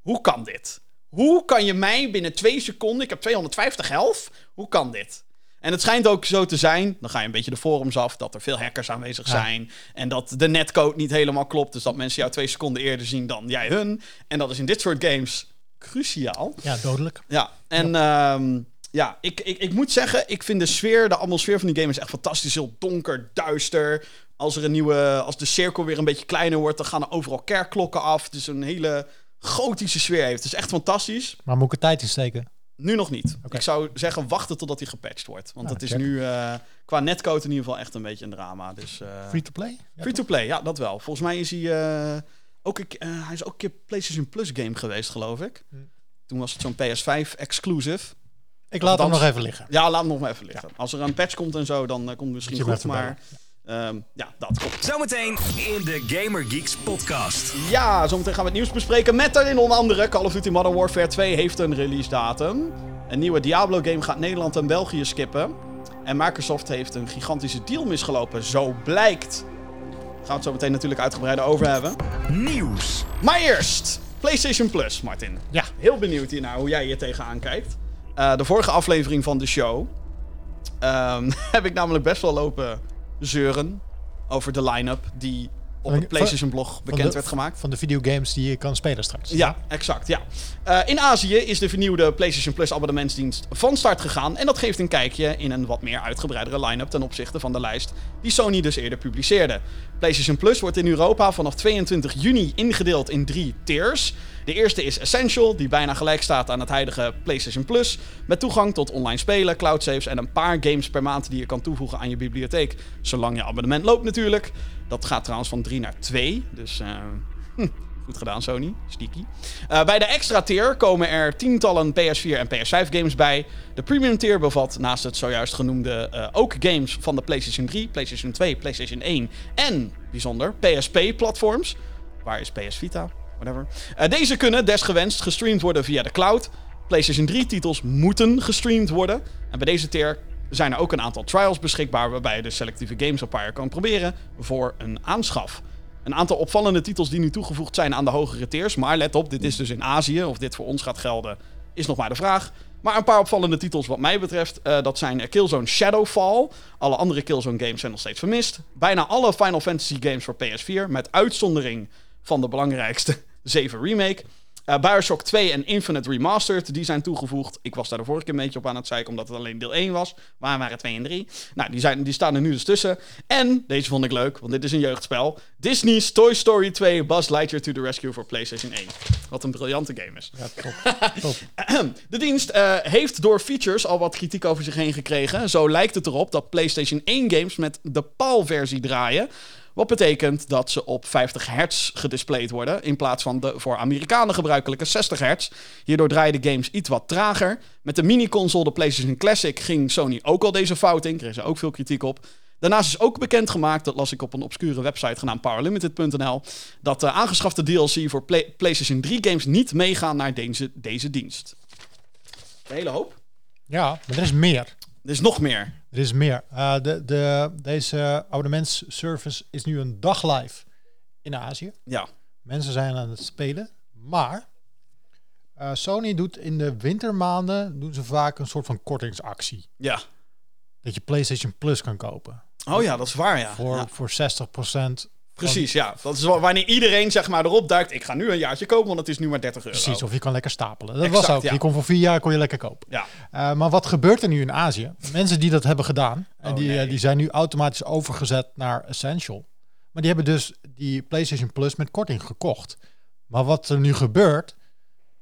[SPEAKER 2] Hoe kan dit? Hoe kan je mij binnen twee seconden... Ik heb 250 health. Hoe kan dit? En het schijnt ook zo te zijn, dan ga je een beetje de forums af, dat er veel hackers aanwezig zijn. Ja. En dat de netcode niet helemaal klopt. Dus dat mensen jou twee seconden eerder zien dan jij hun. En dat is in dit soort games cruciaal.
[SPEAKER 3] Ja, dodelijk.
[SPEAKER 2] Ja, en ja, um, ja ik, ik, ik moet zeggen, ik vind de sfeer, de atmosfeer van die game is echt fantastisch. Heel donker, duister. Als er een nieuwe, als de cirkel weer een beetje kleiner wordt, dan gaan er overal kerkklokken af. Dus een hele gotische sfeer heeft. Het is echt fantastisch.
[SPEAKER 3] Maar moet ik er tijd in steken?
[SPEAKER 2] Nu nog niet. Ik zou zeggen wachten totdat hij gepatcht wordt. Want
[SPEAKER 3] Nou,
[SPEAKER 2] het is nu eh, qua netcode in ieder geval echt een beetje een drama. Dus, eh,
[SPEAKER 3] Free to play? Ja,
[SPEAKER 2] free to play, ja, dat wel. Volgens mij is hij eh, ook hij is ook een keer PlayStation Plus game geweest, geloof ik.
[SPEAKER 3] Hm.
[SPEAKER 2] Toen was het zo'n PS5 exclusive.
[SPEAKER 3] Ik laat hem nog even liggen.
[SPEAKER 2] Ja, laat hem nog maar even liggen. Als er een patch komt en zo, dan komt het misschien goed. Maar ehm, ja, dat komt.
[SPEAKER 1] Zometeen in de Gamer Geeks podcast.
[SPEAKER 2] Ja, zometeen gaan we het nieuws bespreken met daarin onder andere Call of Duty Modern Warfare 2 heeft een release datum. Een nieuwe Diablo game gaat Nederland en België skippen. En Microsoft heeft een gigantische deal misgelopen, zo blijkt. Daar gaan we het zo meteen natuurlijk uitgebreid over hebben.
[SPEAKER 1] Nieuws.
[SPEAKER 2] Maar eerst, PlayStation Plus, Martin.
[SPEAKER 3] Ja.
[SPEAKER 2] Heel benieuwd hiernaar hoe jij hier tegenaan kijkt. Eh, de vorige aflevering van de show ehm, heb ik namelijk best wel lopen zeuren over de line-up die op het PlayStation blog bekend
[SPEAKER 3] de-
[SPEAKER 2] werd gemaakt.
[SPEAKER 3] Van de videogames die je kan spelen straks.
[SPEAKER 2] Ja, exact. Ja. Eh, in Azië is de vernieuwde PlayStation Plus abonnementsdienst van start gegaan. En dat geeft een kijkje in een wat meer uitgebreidere line-up ten opzichte van de lijst die Sony dus eerder publiceerde. PlayStation Plus wordt in Europa vanaf 22 juni ingedeeld in drie tiers. De eerste is Essential, die bijna gelijk staat aan het huidige PlayStation Plus. Met toegang tot online spelen, cloud saves en een paar games per maand die je kan toevoegen aan je bibliotheek. Zolang je abonnement loopt natuurlijk. Dat gaat trouwens van 3 naar 2. Dus eh, hm, goed gedaan Sony, sticky. Eh, bij de extra tier komen er tientallen PS4 en PS5 games bij. De premium tier bevat naast het zojuist genoemde eh, ook games van de PlayStation 3, PlayStation 2, PlayStation 1 en bijzonder PSP-platforms. Waar is PS Vita? Eh, deze kunnen desgewenst gestreamd worden via de cloud. PlayStation 3-titels moeten gestreamd worden. En bij deze tier zijn er ook een aantal trials beschikbaar waarbij je de selectieve games op kan proberen voor een aanschaf. Een aantal opvallende titels die nu toegevoegd zijn aan de hogere tiers. Maar let op, dit is dus in Azië. Of dit voor ons gaat gelden, is nog maar de vraag. Maar een paar opvallende titels wat mij betreft. eh, dat zijn eh, Killzone Shadowfall. Alle andere Killzone games zijn nog steeds vermist. Bijna alle Final Fantasy games voor PS4. Met uitzondering van de belangrijkste 7 Remake. Eh, Bioshock 2 en Infinite Remastered, die zijn toegevoegd. Ik was daar de vorige keer een beetje op aan het zeiken, omdat het alleen deel 1 was. Waar waren 2 en 3? Nou, die, zijn, die staan er nu dus tussen. En, deze vond ik leuk, want dit is een jeugdspel. Disney's Toy Story 2 Buzz Lightyear to the Rescue voor PlayStation 1. Wat een briljante game is.
[SPEAKER 3] Ja, top. top.
[SPEAKER 2] De dienst eh, heeft door features al wat kritiek over zich heen gekregen. Zo lijkt het erop dat PlayStation 1 games met de PAL-versie draaien. Wat betekent dat ze op 50 hertz gedisplayed worden. In plaats van de voor Amerikanen gebruikelijke 60 hertz. Hierdoor draaien de games iets wat trager. Met de mini-console, de PlayStation Classic, ging Sony ook al deze fout in. Kreeg ze ook veel kritiek op. Daarnaast is ook bekendgemaakt, dat las ik op een obscure website genaamd powerlimited.nl, dat de aangeschafte DLC voor Play- PlayStation 3 games niet meegaan naar deze, deze dienst. Een hele hoop.
[SPEAKER 3] Ja, maar er is meer.
[SPEAKER 2] Er is nog meer.
[SPEAKER 3] Er is meer. Eh, de, de, deze abonnementsservice is nu een dag live in Azië.
[SPEAKER 2] Ja.
[SPEAKER 3] Mensen zijn aan het spelen. Maar eh, Sony doet in de wintermaanden doen ze vaak een soort van kortingsactie.
[SPEAKER 2] Ja.
[SPEAKER 3] Dat je PlayStation Plus kan kopen.
[SPEAKER 2] Oh ja, dat is waar, ja.
[SPEAKER 3] Voor,
[SPEAKER 2] Ja,
[SPEAKER 3] voor 60%.
[SPEAKER 2] Precies, ja. Dat is wa- wanneer iedereen zeg maar erop duikt. Ik ga nu een jaartje kopen, want het is nu maar 30 euro.
[SPEAKER 3] Precies, of je kan lekker stapelen. Dat
[SPEAKER 2] Exact,
[SPEAKER 3] was ook.
[SPEAKER 2] ja.
[SPEAKER 3] Je kon voor vier jaar kon je lekker kopen.
[SPEAKER 2] Ja.
[SPEAKER 3] Eh, maar wat gebeurt er nu in Azië? Mensen die dat hebben gedaan, en
[SPEAKER 2] Oh,
[SPEAKER 3] die,
[SPEAKER 2] nee.
[SPEAKER 3] eh, die zijn nu automatisch overgezet naar Essential. Maar die hebben dus die PlayStation Plus met korting gekocht. Maar wat er nu gebeurt,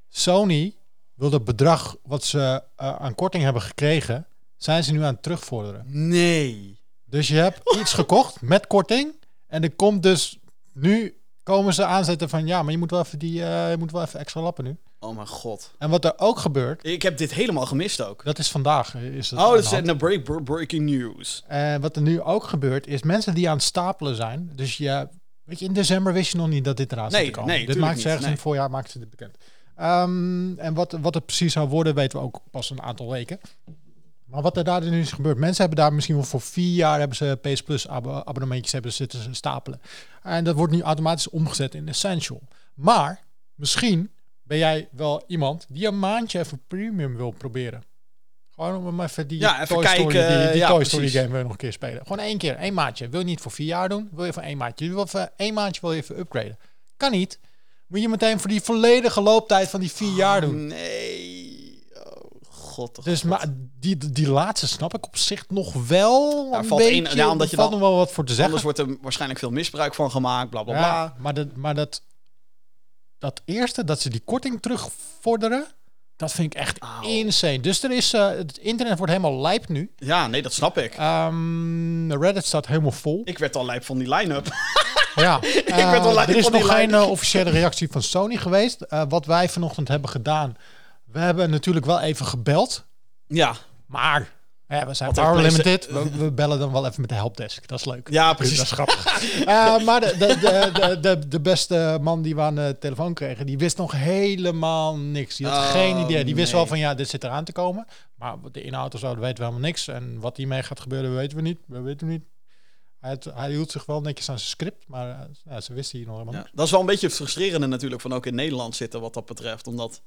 [SPEAKER 3] Sony wil het bedrag wat ze eh, aan korting hebben gekregen, zijn ze nu aan het terugvorderen.
[SPEAKER 2] Nee.
[SPEAKER 3] Dus je hebt iets gekocht met korting en er komt dus nu komen ze aanzetten van ja, maar je moet wel even die, eh, je moet wel even extra lappen nu.
[SPEAKER 2] Oh mijn god.
[SPEAKER 3] En wat er ook gebeurt,
[SPEAKER 2] Ik heb dit helemaal gemist ook.
[SPEAKER 3] dat is vandaag. eh, Is het
[SPEAKER 2] Oh, dat
[SPEAKER 3] de
[SPEAKER 2] is
[SPEAKER 3] hand.
[SPEAKER 2] een break, br- breaking news.
[SPEAKER 3] En wat er nu ook gebeurt, is mensen die aan het stapelen zijn. Dus je, weet je, in december wist je nog niet dat dit eraan
[SPEAKER 2] Nee,
[SPEAKER 3] te komen.
[SPEAKER 2] nee,
[SPEAKER 3] dit maakt ze ergens in het voorjaar maakt ze dit bekend. Ehm, en wat, wat het precies zou worden, weten we ook pas een aantal weken. Maar wat er daar nu is gebeurd, mensen hebben daar misschien wel voor vier jaar hebben ze PS Plus abo- abonnementjes hebben zitten ze stapelen. En dat wordt nu automatisch omgezet in Essential. Maar misschien ben jij wel iemand die een maandje even premium wil proberen. Gewoon om even die
[SPEAKER 2] Ja, even
[SPEAKER 3] Toy Story,
[SPEAKER 2] kijken,
[SPEAKER 3] die, die
[SPEAKER 2] ja,
[SPEAKER 3] Toy Story game je nog een keer spelen. Gewoon één keer, één maandje. Wil je niet voor vier jaar doen, wil je voor één maandje. Je wil voor één maandje wil je even upgraden. Kan niet. Moet je meteen voor die volledige looptijd van die vier jaar doen.
[SPEAKER 2] Nee. God. oh
[SPEAKER 3] Dus
[SPEAKER 2] god.
[SPEAKER 3] maar die, die laatste snap ik op zich nog wel.
[SPEAKER 2] Daar
[SPEAKER 3] een
[SPEAKER 2] valt één-
[SPEAKER 3] beetje.
[SPEAKER 2] ja, omdat
[SPEAKER 3] Er
[SPEAKER 2] je
[SPEAKER 3] valt
[SPEAKER 2] dan-
[SPEAKER 3] nog wel wat voor te zeggen.
[SPEAKER 2] Anders wordt er waarschijnlijk veel misbruik van gemaakt, bla bla bla.
[SPEAKER 3] Ja, maar dat, maar dat, dat eerste, dat ze die korting terugvorderen, Dat vind ik echt insane. Dus er is, eh, het internet wordt helemaal lijp nu.
[SPEAKER 2] Ja, nee, dat snap ik.
[SPEAKER 3] Ehm Reddit staat helemaal vol.
[SPEAKER 2] Ik werd al lijp van die line-up.
[SPEAKER 3] Ja,
[SPEAKER 2] werd
[SPEAKER 3] Eh,
[SPEAKER 2] al lijp
[SPEAKER 3] er is nog geen eh, officiële reactie van Sony geweest. Wat wij vanochtend hebben gedaan, we hebben natuurlijk wel even gebeld.
[SPEAKER 2] ja.
[SPEAKER 3] Maar ja, we zijn power limited. We, we bellen dan wel even met de helpdesk. Dat is leuk.
[SPEAKER 2] Ja, precies.
[SPEAKER 3] Dat is grappig. Eh, maar de, de, de, de, beste man die we aan de telefoon kregen, die wist nog helemaal niks. Die had
[SPEAKER 2] Oh,
[SPEAKER 3] geen idee. Die wist
[SPEAKER 2] nee.
[SPEAKER 3] wel van ja, dit zit eraan te komen. Maar de inhoud of zo, dat weten we helemaal niks. En wat hiermee gaat gebeuren, weten we niet. We weten niet. Hij, had- hij hield zich wel netjes aan zijn script, maar eh, ja, ze wisten hier nog helemaal
[SPEAKER 2] ja.
[SPEAKER 3] niks.
[SPEAKER 2] Dat is wel een beetje frustrerende natuurlijk van ook in Nederland zitten wat dat betreft. Omdat,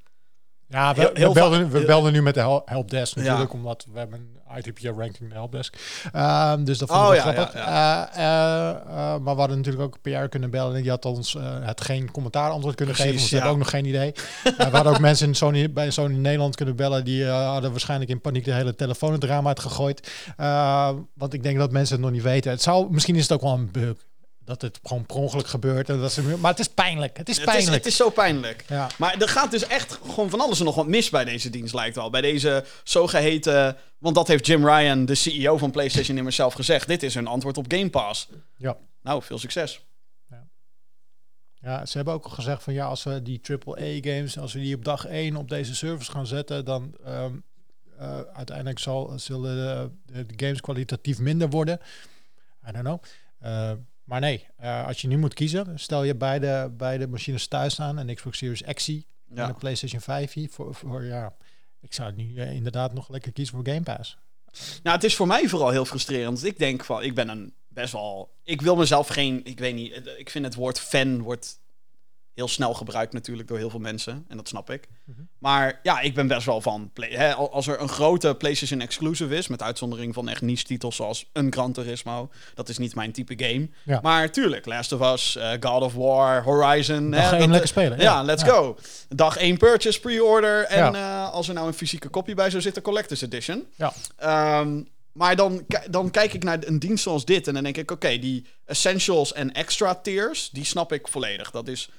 [SPEAKER 3] Ja, we,
[SPEAKER 2] Heel-
[SPEAKER 3] we belden, we belden nu met de hel- helpdesk
[SPEAKER 2] Ja.
[SPEAKER 3] natuurlijk, omdat we hebben een ITP-ranking de helpdesk. Ehm, dus dat vond
[SPEAKER 2] Oh,
[SPEAKER 3] ik
[SPEAKER 2] ja,
[SPEAKER 3] grappig.
[SPEAKER 2] ja,
[SPEAKER 3] Eh, eh, eh, maar we hadden natuurlijk ook PR kunnen bellen en die had ons het geen commentaar antwoord kunnen
[SPEAKER 2] Precies,
[SPEAKER 3] geven. Dus we hebben ook nog geen idee. We hadden ook mensen in Sony, bij Sony Nederland kunnen bellen, die hadden waarschijnlijk in paniek de hele telefoon het raam uitgegooid. Want ik denk dat mensen het nog niet weten. Het zou, misschien is het ook wel een bug. Dat het gewoon per ongeluk gebeurt. En dat ze, maar het is pijnlijk. Het is
[SPEAKER 2] het is,
[SPEAKER 3] pijnlijk.
[SPEAKER 2] het is zo pijnlijk.
[SPEAKER 3] ja.
[SPEAKER 2] Maar er gaat dus echt gewoon van alles en nog wat mis bij deze dienst, lijkt wel. Bij deze zogeheten... Want dat heeft Jim Ryan, de CEO van PlayStation, immers zelf gezegd. Dit is hun antwoord op Game Pass.
[SPEAKER 3] ja.
[SPEAKER 2] Nou, veel succes.
[SPEAKER 3] Ja, ze hebben ook al gezegd van ja, als we die AAA-games, als we die op dag 1 op deze service gaan zetten, dan ehm, eh, uiteindelijk zal, zullen de, de games kwalitatief minder worden. I don't know. Eh, maar nee, eh, als je nu moet kiezen, stel je beide, beide machines thuis staan, een Xbox Series X en een PlayStation 5 hier, voor, voor ja, ik zou nu eh, inderdaad nog lekker kiezen voor Game Pass.
[SPEAKER 2] Nou, het is voor mij vooral heel frustrerend. Want ik denk van, ik ben een best wel... Ik wil mezelf geen... Ik weet niet, ik vind het woord fan wordt heel snel gebruikt natuurlijk door heel veel mensen. En dat snap ik.
[SPEAKER 3] Mhm.
[SPEAKER 2] Maar ja, ik ben best wel van... Play, hè, al- als er een grote PlayStation exclusive is... met uitzondering van echt niche-titels zoals een Gran Turismo... dat is niet mijn type game.
[SPEAKER 3] Ja.
[SPEAKER 2] Maar tuurlijk, Last of Us, eh, God of War, Horizon...
[SPEAKER 3] Dag
[SPEAKER 2] hè,
[SPEAKER 3] één
[SPEAKER 2] dat-
[SPEAKER 3] lekker spelen.
[SPEAKER 2] Ja, let's go. Dag 1 purchase, pre-order. En eh, als er nou een fysieke kopie bij zou zitten, Collector's Edition.
[SPEAKER 3] Ja.
[SPEAKER 2] Ehm, maar dan, dan kijk ik naar een dienst zoals dit en dan denk ik, oké, die essentials en extra tiers, die snap ik volledig. Dat is,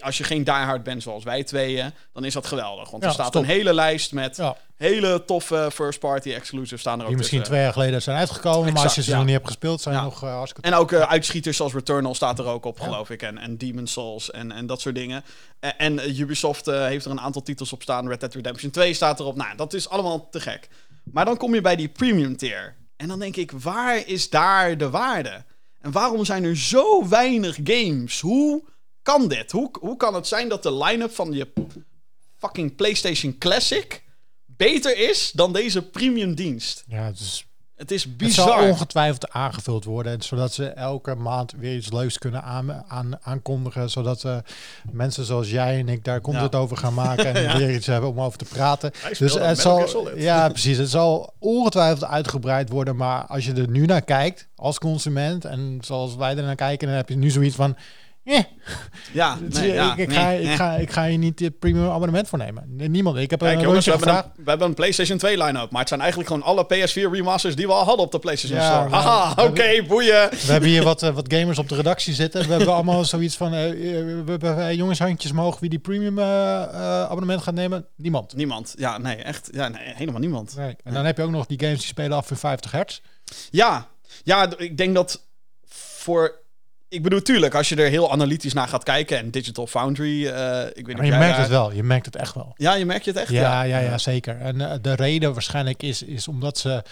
[SPEAKER 2] als je geen diehard bent zoals wij tweeën, dan is dat geweldig. Want
[SPEAKER 3] Ja,
[SPEAKER 2] er staat
[SPEAKER 3] stop.
[SPEAKER 2] een hele lijst met
[SPEAKER 3] Ja,
[SPEAKER 2] hele toffe first-party exclusives staan er ook
[SPEAKER 3] die misschien
[SPEAKER 2] tussen.
[SPEAKER 3] twee jaar geleden zijn uitgekomen, maar als je ze
[SPEAKER 2] ja.
[SPEAKER 3] nog niet hebt gespeeld, zijn nog uh, hartstikke
[SPEAKER 2] En ook eh, uitschieters zoals Returnal staat er ook op, geloof ik. En, en Demon's Souls en, en dat soort dingen. En, en eh, Ubisoft eh, heeft er een aantal titels op staan. Red Dead Redemption 2 staat erop. Nou, dat is allemaal te gek. Maar dan kom je bij die premium tier. En dan denk ik, waar is daar de waarde? En waarom zijn er zo weinig games? Hoe kan dit? Hoe, hoe kan het zijn dat de line-up van je fucking PlayStation Classic beter is dan deze premium dienst?
[SPEAKER 3] Ja, het is
[SPEAKER 2] Het is
[SPEAKER 3] Het
[SPEAKER 2] bizar.
[SPEAKER 3] zal ongetwijfeld aangevuld worden, zodat ze elke maand weer iets leuks kunnen aan, aan, aankondigen, zodat eh, mensen zoals jij en ik daar content over gaan maken en
[SPEAKER 2] Ja.
[SPEAKER 3] weer iets hebben om over te praten. Dus het zal, ja, precies. Het zal ongetwijfeld uitgebreid worden, maar als je er nu naar kijkt als consument en zoals wij er naar kijken, dan heb je nu zoiets van. Eh,
[SPEAKER 2] Ja,
[SPEAKER 3] het-
[SPEAKER 2] nee, ja,
[SPEAKER 3] ik, ik,
[SPEAKER 2] nee,
[SPEAKER 3] ga,
[SPEAKER 2] nee.
[SPEAKER 3] ik, ga, ik ga hier niet dit premium abonnement voor nemen. Niemand. Ik heb
[SPEAKER 2] Kijk
[SPEAKER 3] een
[SPEAKER 2] jongens, we hebben, een, we hebben een PlayStation 2 line-up. Maar het zijn eigenlijk gewoon alle PS4 remasters die we al hadden op de PlayStation
[SPEAKER 3] Ja,
[SPEAKER 2] Store.
[SPEAKER 3] nou,
[SPEAKER 2] Haha, oké, boeien.
[SPEAKER 3] We hebben hier wat, eh, wat gamers op de redactie zitten. We hebben allemaal zoiets van... eh, eh, we hebben eh, jongens handjes omhoog wie die premium eh, eh, abonnement gaat nemen. Niemand.
[SPEAKER 2] Niemand. Ja, nee, echt. Ja, nee, helemaal niemand.
[SPEAKER 3] Nee. En dan heb je ook nog die games die spelen af in 50 hertz.
[SPEAKER 2] Ja, ja, ik denk dat voor... Ik bedoel, tuurlijk, als je er heel analytisch naar gaat kijken... en Digital Foundry, eh, ik weet niet
[SPEAKER 3] Maar je merkt
[SPEAKER 2] daar-
[SPEAKER 3] het wel. Je merkt het echt wel.
[SPEAKER 2] Ja, je merkt je het echt?
[SPEAKER 3] Ja, ja, ja, zeker. En eh, de reden waarschijnlijk is, is omdat ze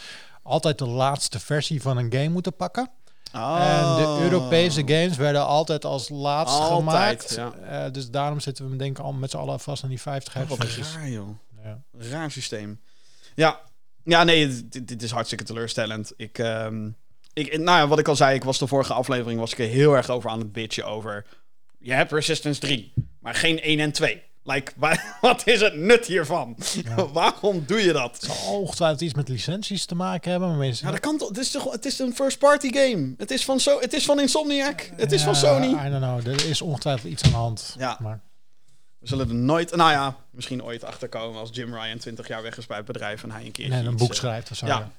[SPEAKER 3] altijd de laatste versie van een game moeten pakken.
[SPEAKER 2] Oh.
[SPEAKER 3] En de Europese games werden altijd als laatst gemaakt.
[SPEAKER 2] ja.
[SPEAKER 3] Eh, dus daarom zitten we denk ik al met z'n allen vast aan die 50
[SPEAKER 2] Oh,
[SPEAKER 3] hertz
[SPEAKER 2] wat
[SPEAKER 3] versies.
[SPEAKER 2] raar, joh.
[SPEAKER 3] Ja.
[SPEAKER 2] Raar systeem. Ja, ja nee, dit, dit is hartstikke teleurstellend. Ik, ehm, ik, nou ja, wat ik al zei, ik was de vorige aflevering was ik er heel erg over aan het bitchen over. Je hebt Resistance 3, maar geen 1 en 2. Like, wa- wat is het nut hiervan? Waarom doe je dat?
[SPEAKER 3] Het zal ongetwijfeld iets met licenties te maken hebben. Maar mensen,
[SPEAKER 2] Ja, dat kan toch? Het is, toch, het is een first-party game. Het is, van so, het is van Insomniac. Het is van Sony.
[SPEAKER 3] I don't know. Er is ongetwijfeld iets aan de hand.
[SPEAKER 2] Ja.
[SPEAKER 3] Maar
[SPEAKER 2] We zullen er nooit... Nou ja, misschien ooit achterkomen als Jim Ryan 20 jaar weg is bij het bedrijf en hij een keer
[SPEAKER 3] En een
[SPEAKER 2] iets,
[SPEAKER 3] boek
[SPEAKER 2] eh,
[SPEAKER 3] schrijft of zo.
[SPEAKER 2] ja.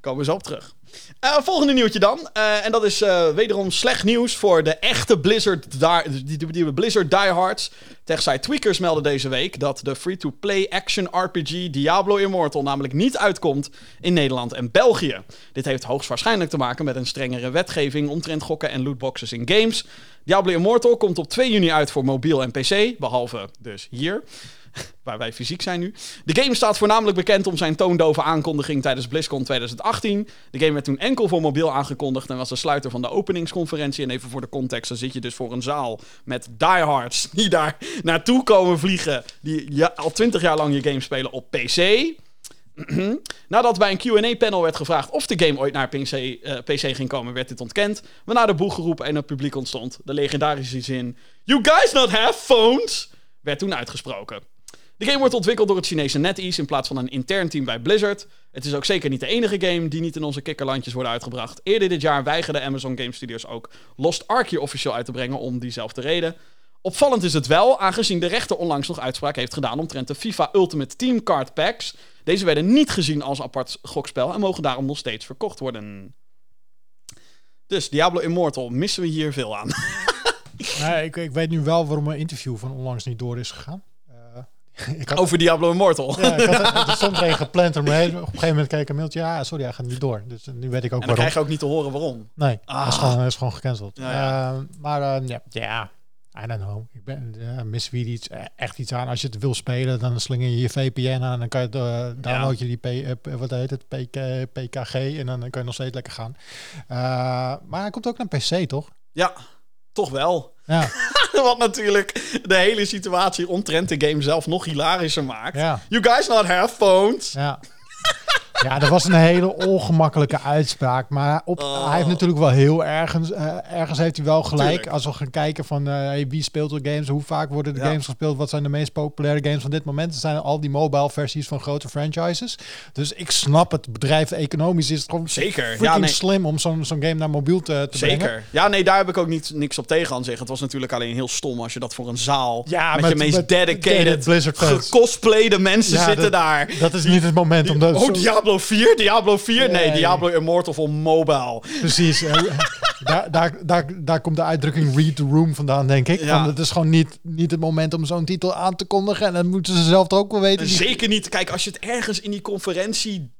[SPEAKER 2] Komen we zo op terug. Eh, volgende nieuwtje dan. Eh, en dat is wederom slecht nieuws voor de echte Blizzard, die, die, die, die Blizzard diehards. TechSite Tweakers meldde deze week dat de free-to-play action RPG Diablo Immortal namelijk niet uitkomt in Nederland en België. Dit heeft hoogstwaarschijnlijk te maken met een strengere wetgeving omtrent gokken en lootboxes in games. Diablo Immortal komt op 2 juni uit voor mobiel en PC, behalve dus hier waar wij fysiek zijn nu. De game staat voornamelijk bekend om zijn toondove aankondiging tijdens BlizzCon 2018. De game werd toen enkel voor mobiel aangekondigd en was de sluiter van de openingsconferentie. En even voor de context, dan zit je dus voor een zaal met diehards die daar naartoe komen vliegen, die al 20 jaar lang je game spelen op PC. Nadat bij een Q&A-panel werd gevraagd of de game ooit naar PC, eh, PC ging komen, werd dit ontkend. Waarna de boeg geroepen en het publiek ontstond. De legendarische zin... You guys not have phones? werd toen uitgesproken. De game wordt ontwikkeld door het Chinese NetEase in plaats van een intern team bij Blizzard. Het is ook zeker niet de enige game die niet in onze kikkerlandjes wordt uitgebracht. Eerder dit jaar weigerde Amazon Game Studios ook Lost Ark hier officieel uit te brengen om diezelfde reden. Opvallend is het wel, aangezien de rechter onlangs nog uitspraak heeft gedaan omtrent de FIFA Ultimate Team Card Packs. Deze werden niet gezien als apart gokspel en mogen daarom nog steeds verkocht worden. Dus Diablo Immortal, missen we hier veel aan.
[SPEAKER 3] Nee, ik, ik weet nu wel waarom mijn interview van onlangs niet door is gegaan. Eh, ik had,
[SPEAKER 2] Over Diablo Immortal.
[SPEAKER 3] ja, ik had, er stond gepland, maar op een gegeven moment kreeg ik een mailtje. Ja, sorry, hij gaat niet door. Dus eh, nu weet ik ook
[SPEAKER 2] En dan
[SPEAKER 3] waarom.
[SPEAKER 2] krijg je ook niet te horen waarom.
[SPEAKER 3] Nee,
[SPEAKER 2] Ah.
[SPEAKER 3] hij is gewoon, hij is gewoon gecanceld.
[SPEAKER 2] Ja, ja.
[SPEAKER 3] Eh, maar eh, ja, ja, I don't know. Ik ben, uh, mis wie iets, eh, echt iets aan. Als je het wil spelen, dan slinger je je VPN aan. En dan kan je, uh, download je die, P, eh, wat heet het, PK, PKG. En dan kan je nog steeds lekker gaan. Maar hij komt ook naar PC, toch?
[SPEAKER 2] Ja, toch wel.
[SPEAKER 3] Ja,
[SPEAKER 2] Wat natuurlijk de hele situatie omtrent de game zelf nog hilarischer maakt.
[SPEAKER 3] ja,
[SPEAKER 2] You guys not have phones.
[SPEAKER 3] ja. Ja, dat was een hele ongemakkelijke uitspraak. Maar op,
[SPEAKER 2] Oh.
[SPEAKER 3] hij heeft natuurlijk wel heel ergens... eh, ergens heeft hij wel gelijk.
[SPEAKER 2] Tuurlijk.
[SPEAKER 3] Als we gaan kijken van eh, hey, wie speelt er games? Hoe vaak worden de
[SPEAKER 2] Ja.
[SPEAKER 3] games gespeeld? Wat zijn de meest populaire games van dit moment? Het zijn al die mobile versies van grote franchises. Dus ik snap het bedrijf economisch is het gewoon
[SPEAKER 2] Zeker. Ja, nee.
[SPEAKER 3] slim om zo'n zo'n game naar mobiel te, te brengen.
[SPEAKER 2] Zeker. Ja, nee, daar heb ik ook niet, niks op tegen aan zeggen. Het was natuurlijk alleen heel stom als je dat voor een zaal...
[SPEAKER 3] Ja,
[SPEAKER 2] met,
[SPEAKER 3] met-
[SPEAKER 2] je meest
[SPEAKER 3] met
[SPEAKER 2] dedicated,
[SPEAKER 3] Blizzard fans.
[SPEAKER 2] gecosplayde mensen
[SPEAKER 3] Ja,
[SPEAKER 2] zitten
[SPEAKER 3] dat-
[SPEAKER 2] daar.
[SPEAKER 3] Dat is niet het moment om dat...
[SPEAKER 2] Oh,
[SPEAKER 3] zo-
[SPEAKER 2] Diablo 4? Diablo 4? Nee,
[SPEAKER 3] Nee.
[SPEAKER 2] Diablo Immortal voor mobile.
[SPEAKER 3] Precies. eh, daar, daar, daar, daar komt de uitdrukking read the room vandaan, denk ik.
[SPEAKER 2] Ja.
[SPEAKER 3] Want het is gewoon niet, niet het moment om zo'n titel aan te kondigen. En dan moeten ze zelf toch ook wel weten.
[SPEAKER 2] Zeker niet. Kijk, als je het ergens in die conferentie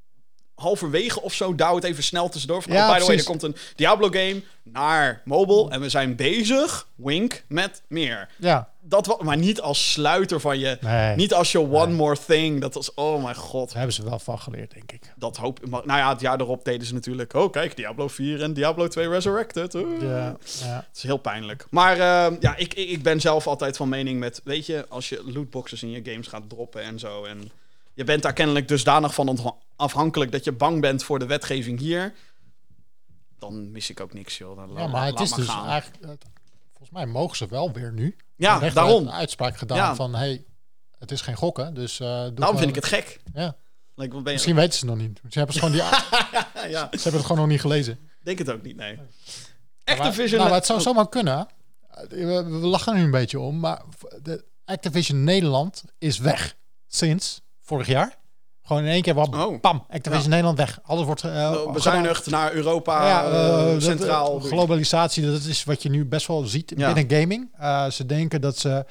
[SPEAKER 2] halverwege of zo, douw het even snel tussendoor. Van,
[SPEAKER 3] Ja,
[SPEAKER 2] oh, by the way, er komt een Diablo game naar mobile en we zijn bezig, wink, met meer.
[SPEAKER 3] Ja,
[SPEAKER 2] Dat maar niet als sluiter van je,
[SPEAKER 3] Nee.
[SPEAKER 2] niet als je one more thing. Dat was, oh mijn god.
[SPEAKER 3] daar hebben ze wel van geleerd, denk ik.
[SPEAKER 2] Dat hoop maar, Nou ja, het jaar erop deden ze natuurlijk, oh kijk, Diablo 4 en Diablo 2 Resurrected. Uh.
[SPEAKER 3] Ja, ja.
[SPEAKER 2] Het is heel pijnlijk. Maar eh, ja, ik, ik, ik ben zelf altijd van mening met, weet je, als je lootboxes in je games gaat droppen en zo. En je bent daar kennelijk dusdanig van afhankelijk dat je bang bent voor de wetgeving hier. Dan mis ik ook niks, joh. Dan
[SPEAKER 3] ja, maar het is dus
[SPEAKER 2] gaan.
[SPEAKER 3] eigenlijk... volgens mij mogen ze wel weer nu.
[SPEAKER 2] Ja, daarom.
[SPEAKER 3] een uitspraak gedaan
[SPEAKER 2] Ja.
[SPEAKER 3] van... Hey, het is geen gokken, dus... eh doe
[SPEAKER 2] Daarom vind ik het gek.
[SPEAKER 3] Ja,
[SPEAKER 2] Like, wat ben je...
[SPEAKER 3] misschien weten ze het nog niet. Ze hebben, het gewoon die, ze
[SPEAKER 2] ja,
[SPEAKER 3] hebben het gewoon nog niet gelezen.
[SPEAKER 2] denk het ook niet, nee. Activision...
[SPEAKER 3] nou, maar het zou zomaar kunnen. We, lachen er nu een beetje om, maar de Activision Nederland is weg sinds vorig jaar. Gewoon in één keer, wat,
[SPEAKER 2] Oh.
[SPEAKER 3] pam, Activision Nederland weg. Alles wordt uh,
[SPEAKER 2] Oh, bezuinigd naar Europa,
[SPEAKER 3] Ja,
[SPEAKER 2] eh,
[SPEAKER 3] eh, dat-
[SPEAKER 2] centraal.
[SPEAKER 3] globalisatie, dat is wat je nu best wel ziet
[SPEAKER 2] Ja.
[SPEAKER 3] binnen gaming. Uh, ze denken dat ze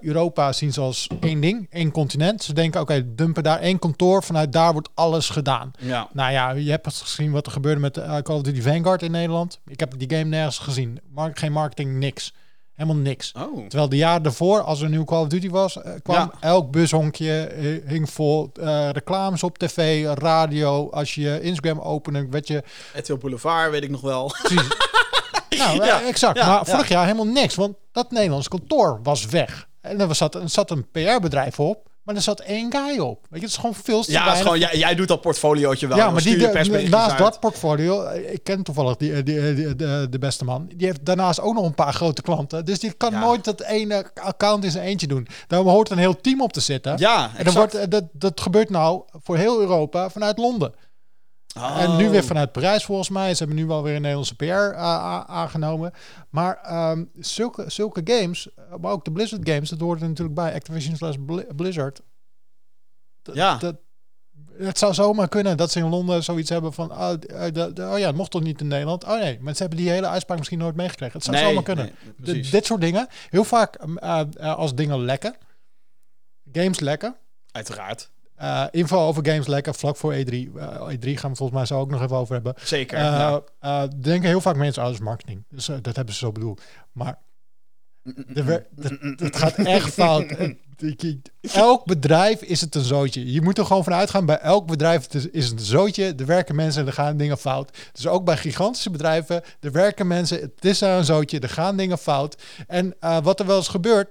[SPEAKER 3] Europa zien als één ding, één continent. Ze denken, oké, okay, dumpen daar één kantoor, vanuit daar wordt alles gedaan.
[SPEAKER 2] Ja.
[SPEAKER 3] Nou ja, je hebt gezien wat er gebeurde met Call of Duty Vanguard in Nederland. Ik heb die game nergens gezien. Mar geen marketing, niks. Helemaal niks.
[SPEAKER 2] Oh.
[SPEAKER 3] Terwijl de jaar daarvoor, als er een nieuw Call of Duty was, uh, kwam
[SPEAKER 2] Ja.
[SPEAKER 3] elk bushonkje uh, hing vol. Uh, reclames op tv, radio. Als je Instagram opende, werd je...
[SPEAKER 2] RTL Boulevard, weet ik nog wel.
[SPEAKER 3] nou,
[SPEAKER 2] Ja.
[SPEAKER 3] exact.
[SPEAKER 2] Ja,
[SPEAKER 3] maar vorig jaar helemaal niks. Want dat Nederlands kantoor was weg. En er zat, er zat een PR-bedrijf op. Maar er zat één guy op. Weet je, het is gewoon veel te
[SPEAKER 2] Ja, het is gewoon, jij, jij doet dat portfoliootje wel.
[SPEAKER 3] Ja, maar die, de, naast dat portfolio, eh, ik ken toevallig die, die, die- de, de beste man. Die heeft daarnaast ook nog een paar grote klanten. Dus die kan
[SPEAKER 2] Ja.
[SPEAKER 3] nooit dat ene account in zijn eentje doen. Daar hoort een heel team op te zitten.
[SPEAKER 2] Ja,
[SPEAKER 3] en dan
[SPEAKER 2] exact.
[SPEAKER 3] wordt, eh, dat, dat gebeurt nou voor heel Europa vanuit Londen. En nu weer
[SPEAKER 2] Oh.
[SPEAKER 3] vanuit Parijs volgens mij. Ze hebben nu wel weer een Nederlandse PR a- aangenomen. Maar ehm, zulke, zulke games, eh, maar ook de Blizzard games, dat hoort er natuurlijk bij. Activision slash Bli- Blizzard. Dat-
[SPEAKER 2] Ja.
[SPEAKER 3] Dat, het zou zomaar kunnen dat ze in Londen zoiets hebben van... Oh, eh, de- oh ja, het mocht toch niet in Nederland? Oh nee, maar ze hebben die hele uitspraak misschien nooit meegekregen. Het zou
[SPEAKER 2] Nee,
[SPEAKER 3] zomaar kunnen.
[SPEAKER 2] nee,
[SPEAKER 3] dit soort dingen. Heel vaak um, eh, eh, als dingen lekken. Games lekken.
[SPEAKER 2] Uiteraard.
[SPEAKER 3] Eh, info over games lekken vlak voor E3. Eh, E3 gaan we volgens mij zo ook nog even over hebben.
[SPEAKER 2] Zeker.
[SPEAKER 3] Eh,
[SPEAKER 2] ja.
[SPEAKER 3] denken heel vaak mensen, oh, dat is marketing. Dus dat hebben ze zo bedoeld. Maar dat gaat echt fout. Elk bedrijf is het een zootje. Je moet er gewoon van uitgaan. Bij elk bedrijf het is- het een zootje. Er werken mensen en er gaan dingen fout. Dus ook bij gigantische bedrijven. Er werken mensen. Het is daar een zootje. Er gaan dingen fout. En wat er wel eens gebeurt.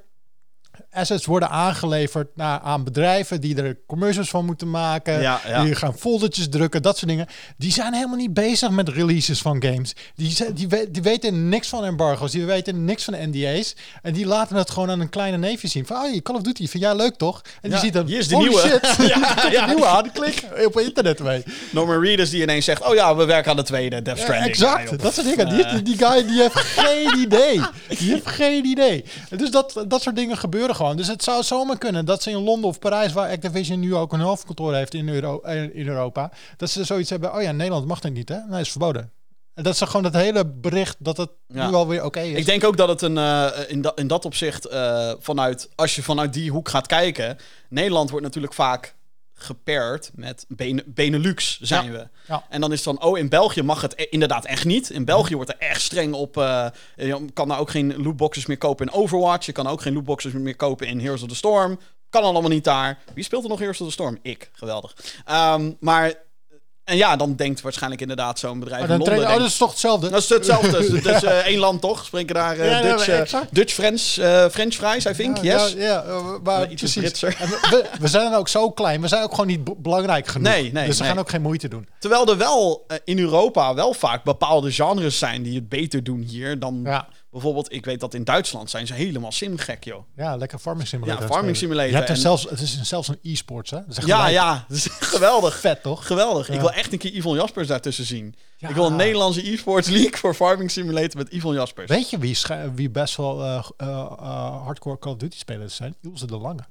[SPEAKER 3] Assets worden aangeleverd naar, aan bedrijven die er commercials van moeten maken.
[SPEAKER 2] Ja, ja.
[SPEAKER 3] Die gaan foldertjes drukken, dat soort dingen. Die zijn helemaal niet bezig met releases van games. Die, die, die weten niks van embargo's. Die weten niks van NDA's. En die laten het gewoon aan een kleine neefje zien. Van, oh, je Call of Duty, vind jij leuk toch? En die
[SPEAKER 2] Ja,
[SPEAKER 3] ziet dan,
[SPEAKER 2] hier is de nieuwe.
[SPEAKER 3] shit,
[SPEAKER 2] Ja,
[SPEAKER 3] ja,
[SPEAKER 2] ja.
[SPEAKER 3] nieuwe aan. Klik op internet mee.
[SPEAKER 2] Norman Reedus die ineens zegt... Oh ja, we werken aan de tweede Death
[SPEAKER 3] Ja,
[SPEAKER 2] Stranding. Ja,
[SPEAKER 3] exact, dat soort dingen. Die, die guy die heeft geen idee. Die heeft geen idee. Dus dat, dat soort dingen gebeuren gewoon. Dus het zou zomaar kunnen dat ze in Londen of Parijs, waar Activision nu ook een hoofdkantoor heeft in, Euro, eh, in Europa, dat ze zoiets hebben. Oh ja, Nederland mag dat niet, hè? Nee, is verboden. En dat ze gewoon dat hele bericht dat het
[SPEAKER 2] Ja.
[SPEAKER 3] nu alweer oké is.
[SPEAKER 2] Ik denk ook dat het een, eh, in, dat in dat opzicht, eh, vanuit, als je vanuit die hoek gaat kijken, Nederland wordt natuurlijk vaak gepaard met Bene- Benelux zijn
[SPEAKER 3] Ja.
[SPEAKER 2] we.
[SPEAKER 3] Ja.
[SPEAKER 2] En dan is het dan, oh, in België mag het e- inderdaad echt niet. In België wordt er echt streng op, eh, je kan daar ook geen lootboxes meer kopen in Overwatch. Je kan ook geen lootboxes meer kopen in Heroes of the Storm. Kan allemaal niet daar. Wie speelt er nog Heroes of the Storm? Ik. Geweldig. Ehm, maar, en ja, dan denkt waarschijnlijk inderdaad zo'n bedrijf
[SPEAKER 3] Maar
[SPEAKER 2] in
[SPEAKER 3] dan
[SPEAKER 2] Londen...
[SPEAKER 3] oh, dat is toch hetzelfde?
[SPEAKER 2] dat is hetzelfde. Het is eh, één land, toch? Spreken daar eh,
[SPEAKER 3] Ja, ja,
[SPEAKER 2] Dutch,
[SPEAKER 3] exact.
[SPEAKER 2] Dutch French, French fries, I think.
[SPEAKER 3] Ja,
[SPEAKER 2] yes.
[SPEAKER 3] Ja, ja, maar
[SPEAKER 2] Ietsje
[SPEAKER 3] precies.
[SPEAKER 2] Britser.
[SPEAKER 3] We, we zijn ook zo klein. We zijn ook gewoon niet belangrijk genoeg.
[SPEAKER 2] Nee, nee,
[SPEAKER 3] dus
[SPEAKER 2] nee.
[SPEAKER 3] gaan ook geen moeite doen.
[SPEAKER 2] Terwijl er wel in Europa wel vaak bepaalde genres zijn die het beter doen hier dan
[SPEAKER 3] Ja,
[SPEAKER 2] bijvoorbeeld. Ik weet dat in Duitsland zijn ze helemaal simgek, joh.
[SPEAKER 3] ja lekker farming simulator.
[SPEAKER 2] Ja, farming simulator
[SPEAKER 3] Je hebt er
[SPEAKER 2] en-
[SPEAKER 3] zelfs, het is zelfs een e-sports, hè? Dat
[SPEAKER 2] Ja, ja, dat is geweldig.
[SPEAKER 3] Vet, toch?
[SPEAKER 2] Geweldig. Ik wil echt een keer Yvonne Jaspers daartussen zien.
[SPEAKER 3] Ja.
[SPEAKER 2] Ik wil een Nederlandse e-sports league voor Farming Simulator met Yvonne Jaspers.
[SPEAKER 3] Weet je wie, wie best wel eh, eh, eh, hardcore Call of Duty spelers zijn? Ilse de Lange.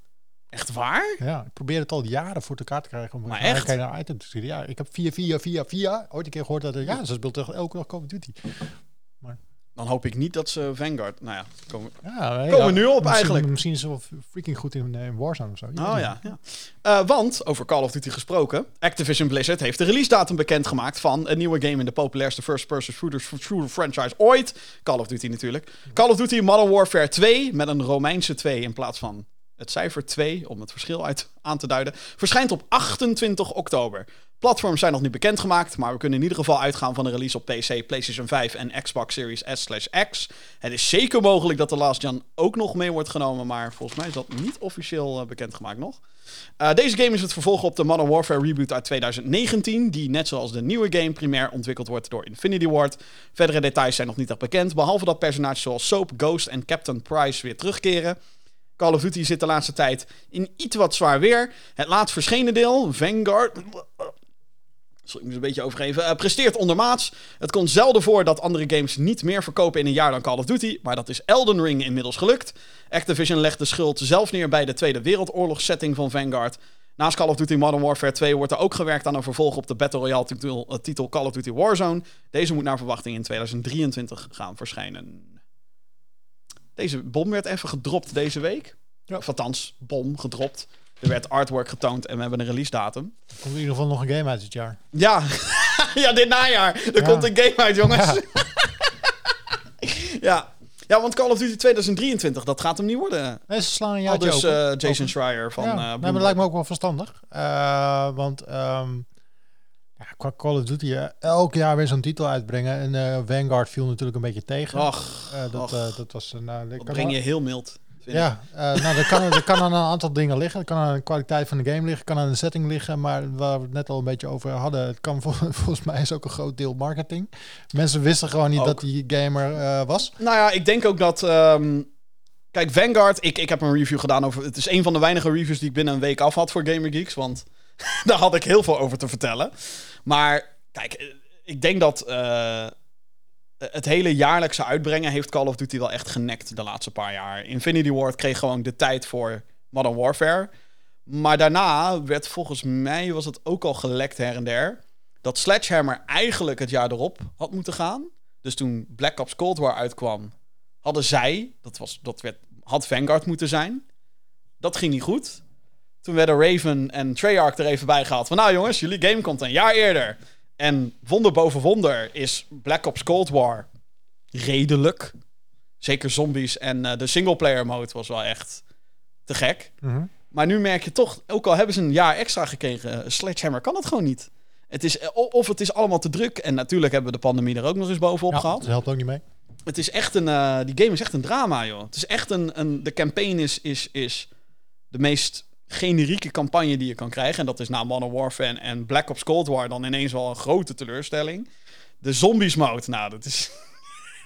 [SPEAKER 2] Echt waar?
[SPEAKER 3] Ja, ik probeer het al jaren voor elkaar te krijgen om
[SPEAKER 2] Maar echt?
[SPEAKER 3] naar item te sturen. Ja, ik heb via, via, via, via ooit een keer gehoord dat er, ja, ze speelt toch elke dag Call of Duty.
[SPEAKER 2] Dan hoop ik niet dat ze Vanguard. Nou ja, komen we-
[SPEAKER 3] Ja, nee,
[SPEAKER 2] Komen we nu op
[SPEAKER 3] misschien-
[SPEAKER 2] eigenlijk.
[SPEAKER 3] Misschien is ze wel freaking goed in, eh, in Warzone of zo.
[SPEAKER 2] Oh ja. ja. Eh, want, over Call of Duty gesproken, Activision Blizzard heeft de release datum bekendgemaakt van een nieuwe game in de populairste first-person shooter, shooter franchise ooit. Call of Duty natuurlijk. Call of Duty Modern Warfare 2, met een Romeinse 2 in plaats van het cijfer 2, om het verschil uit aan te duiden, verschijnt op 28 oktober. Platforms zijn nog niet bekendgemaakt, maar we kunnen in ieder geval uitgaan van een release op PC, PlayStation 5 en Xbox Series S/X. Het is zeker mogelijk dat de Last Gen ook nog mee wordt genomen, maar volgens mij is dat niet officieel eh, bekendgemaakt nog. Uh, deze game is het vervolg op de Modern Warfare reboot uit 2019, die net zoals de nieuwe game primair ontwikkeld wordt door Infinity Ward. Verdere details zijn nog niet echt bekend, behalve dat personages zoals Soap, Ghost en Captain Price weer terugkeren. Call of Duty zit de laatste tijd in iets wat zwaar weer. Het laatst verschenen deel, Vanguard. Ik moet een beetje overgeven. eh, presteert ondermaats. Het komt zelden voor dat andere games niet meer verkopen in een jaar dan Call of Duty. Maar dat is Elden Ring inmiddels gelukt. Activision legt de schuld zelf neer bij de Tweede Wereldoorlog setting van Vanguard. Naast Call of Duty Modern Warfare 2 wordt er ook gewerkt aan een vervolg op de Battle Royale titel, eh, titel Call of Duty Warzone. Deze moet naar verwachting in 2023 gaan verschijnen. Deze bom werd even gedropt deze week.
[SPEAKER 3] Ja.
[SPEAKER 2] Of althans, bom gedropt. Er werd artwork getoond en we hebben een release datum.
[SPEAKER 3] Er komt in ieder geval nog een game uit dit jaar.
[SPEAKER 2] Ja, ja dit najaar. Er
[SPEAKER 3] Ja.
[SPEAKER 2] komt een game uit, jongens.
[SPEAKER 3] Ja.
[SPEAKER 2] Ja. ja. want Call of Duty 2023, dat gaat hem niet worden.
[SPEAKER 3] Nee, ze slaan een jaartje
[SPEAKER 2] dus eh, Jason
[SPEAKER 3] Open.
[SPEAKER 2] Schreier van
[SPEAKER 3] ja,
[SPEAKER 2] eh
[SPEAKER 3] nee, maar dat lijkt me ook wel verstandig. Eh, want ehm, ja, qua Call of Duty, elk jaar weer zo'n titel uitbrengen. En Vanguard viel natuurlijk een beetje tegen. Eh, dat, dat was een... dat
[SPEAKER 2] breng je heel mild.
[SPEAKER 3] Ja, eh, nou, dat kan, dat kan aan een aantal dingen liggen. Het kan aan de kwaliteit van de game liggen, kan aan de setting liggen. Maar waar we het net al een beetje over hadden, het kan vol- volgens mij is ook een groot deel marketing. Mensen wisten gewoon niet
[SPEAKER 2] Ook.
[SPEAKER 3] dat die gamer eh, was.
[SPEAKER 2] Nou ja, ik denk ook dat... ehm, kijk, Vanguard, ik, ik heb een review gedaan over... Het is een van de weinige reviews die ik binnen een week af had voor Gamer Geeks. Want daar had ik heel veel over te vertellen. Maar kijk, eh, ik denk dat het hele jaarlijkse uitbrengen heeft Call of Duty wel echt genekt de laatste paar jaar. Infinity Ward kreeg gewoon de tijd voor Modern Warfare. Maar daarna werd volgens mij, was het ook al gelekt her en der, dat Sledgehammer eigenlijk het jaar erop had moeten gaan. Dus toen Black Ops Cold War uitkwam, hadden zij, dat, was, dat werd, had Vanguard moeten zijn. Dat ging niet goed. Toen werden Raven en Treyarch er even bij gehaald. Van nou jongens, jullie game komt een jaar eerder. En wonder boven wonder is Black Ops Cold War redelijk. Zeker zombies en uh, de singleplayer mode was wel echt te gek.
[SPEAKER 3] Mhm.
[SPEAKER 2] Maar nu merk je toch, ook al hebben ze een jaar extra gekregen, Sledgehammer kan het gewoon niet. Het is, of het is allemaal te druk. En natuurlijk hebben we de pandemie er ook nog eens bovenop
[SPEAKER 3] Ja,
[SPEAKER 2] gehad.
[SPEAKER 3] dat helpt ook niet mee.
[SPEAKER 2] Het is echt een. eh, die game is echt een drama, joh. Het is echt een. een de campaign is, is, is de meest generieke campagne die je kan krijgen. En dat is na Modern Warfare en Black Ops Cold War dan ineens wel een grote teleurstelling. De zombies mode, nou, dat is.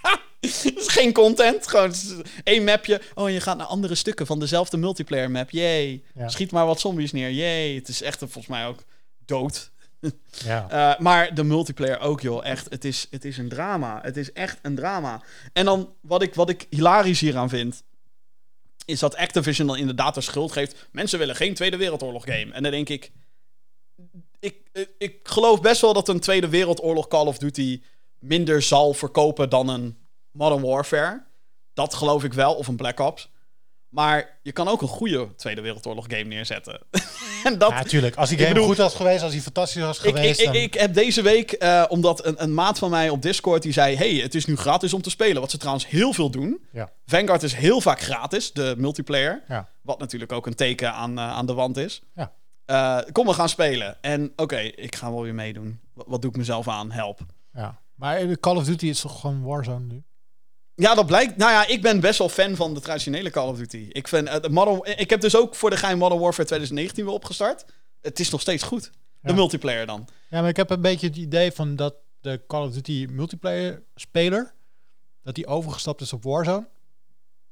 [SPEAKER 2] dat is geen content. Gewoon één mapje. Oh, je gaat naar andere stukken van dezelfde multiplayer map.
[SPEAKER 3] Ja.
[SPEAKER 2] Schiet maar wat zombies neer. Yay. Het is echt volgens mij ook dood.
[SPEAKER 3] Ja.
[SPEAKER 2] Eh, maar de multiplayer ook, joh. Echt, het is, het is een drama. Het is echt een drama. En dan, wat ik, wat ik hilarisch hieraan vind... is dat Activision dan inderdaad de schuld geeft... mensen willen geen Tweede Wereldoorlog game. En dan denk ik... Ik, ik, ik geloof best wel dat een Tweede Wereldoorlog Call of Duty... minder zal verkopen dan een Modern Warfare. Dat geloof ik wel. Of een Black Ops. Maar je kan ook een goede Tweede Wereldoorlog game neerzetten. en dat,
[SPEAKER 3] Ja, natuurlijk. Als die game
[SPEAKER 2] bedoel-
[SPEAKER 3] goed was geweest, als die fantastisch was
[SPEAKER 2] ik,
[SPEAKER 3] geweest...
[SPEAKER 2] ik,
[SPEAKER 3] dan-
[SPEAKER 2] ik heb deze week, eh, omdat een, een maat van mij op Discord die zei: hey, het is nu gratis om te spelen. Wat ze trouwens heel veel doen.
[SPEAKER 3] Ja.
[SPEAKER 2] Vanguard is heel vaak gratis, de multiplayer.
[SPEAKER 3] Ja.
[SPEAKER 2] Wat natuurlijk ook een teken aan, eh, aan de wand is.
[SPEAKER 3] Ja.
[SPEAKER 2] Eh, kom, we gaan spelen. En oké, ik ga wel weer meedoen. Wat, wat doe ik mezelf aan? Help.
[SPEAKER 3] ja. Maar Call of Duty is toch gewoon Warzone nu?
[SPEAKER 2] Ja, dat blijkt. Nou ja, ik ben best wel fan van de traditionele Call of Duty. Ik, vind, de Modern, ik heb dus ook voor de geheim Modern Warfare 2019 weer opgestart. Het is nog steeds goed. De
[SPEAKER 3] Ja.
[SPEAKER 2] multiplayer dan.
[SPEAKER 3] Ja, maar ik heb een beetje het idee van dat de Call of Duty multiplayer speler... dat die overgestapt is op Warzone.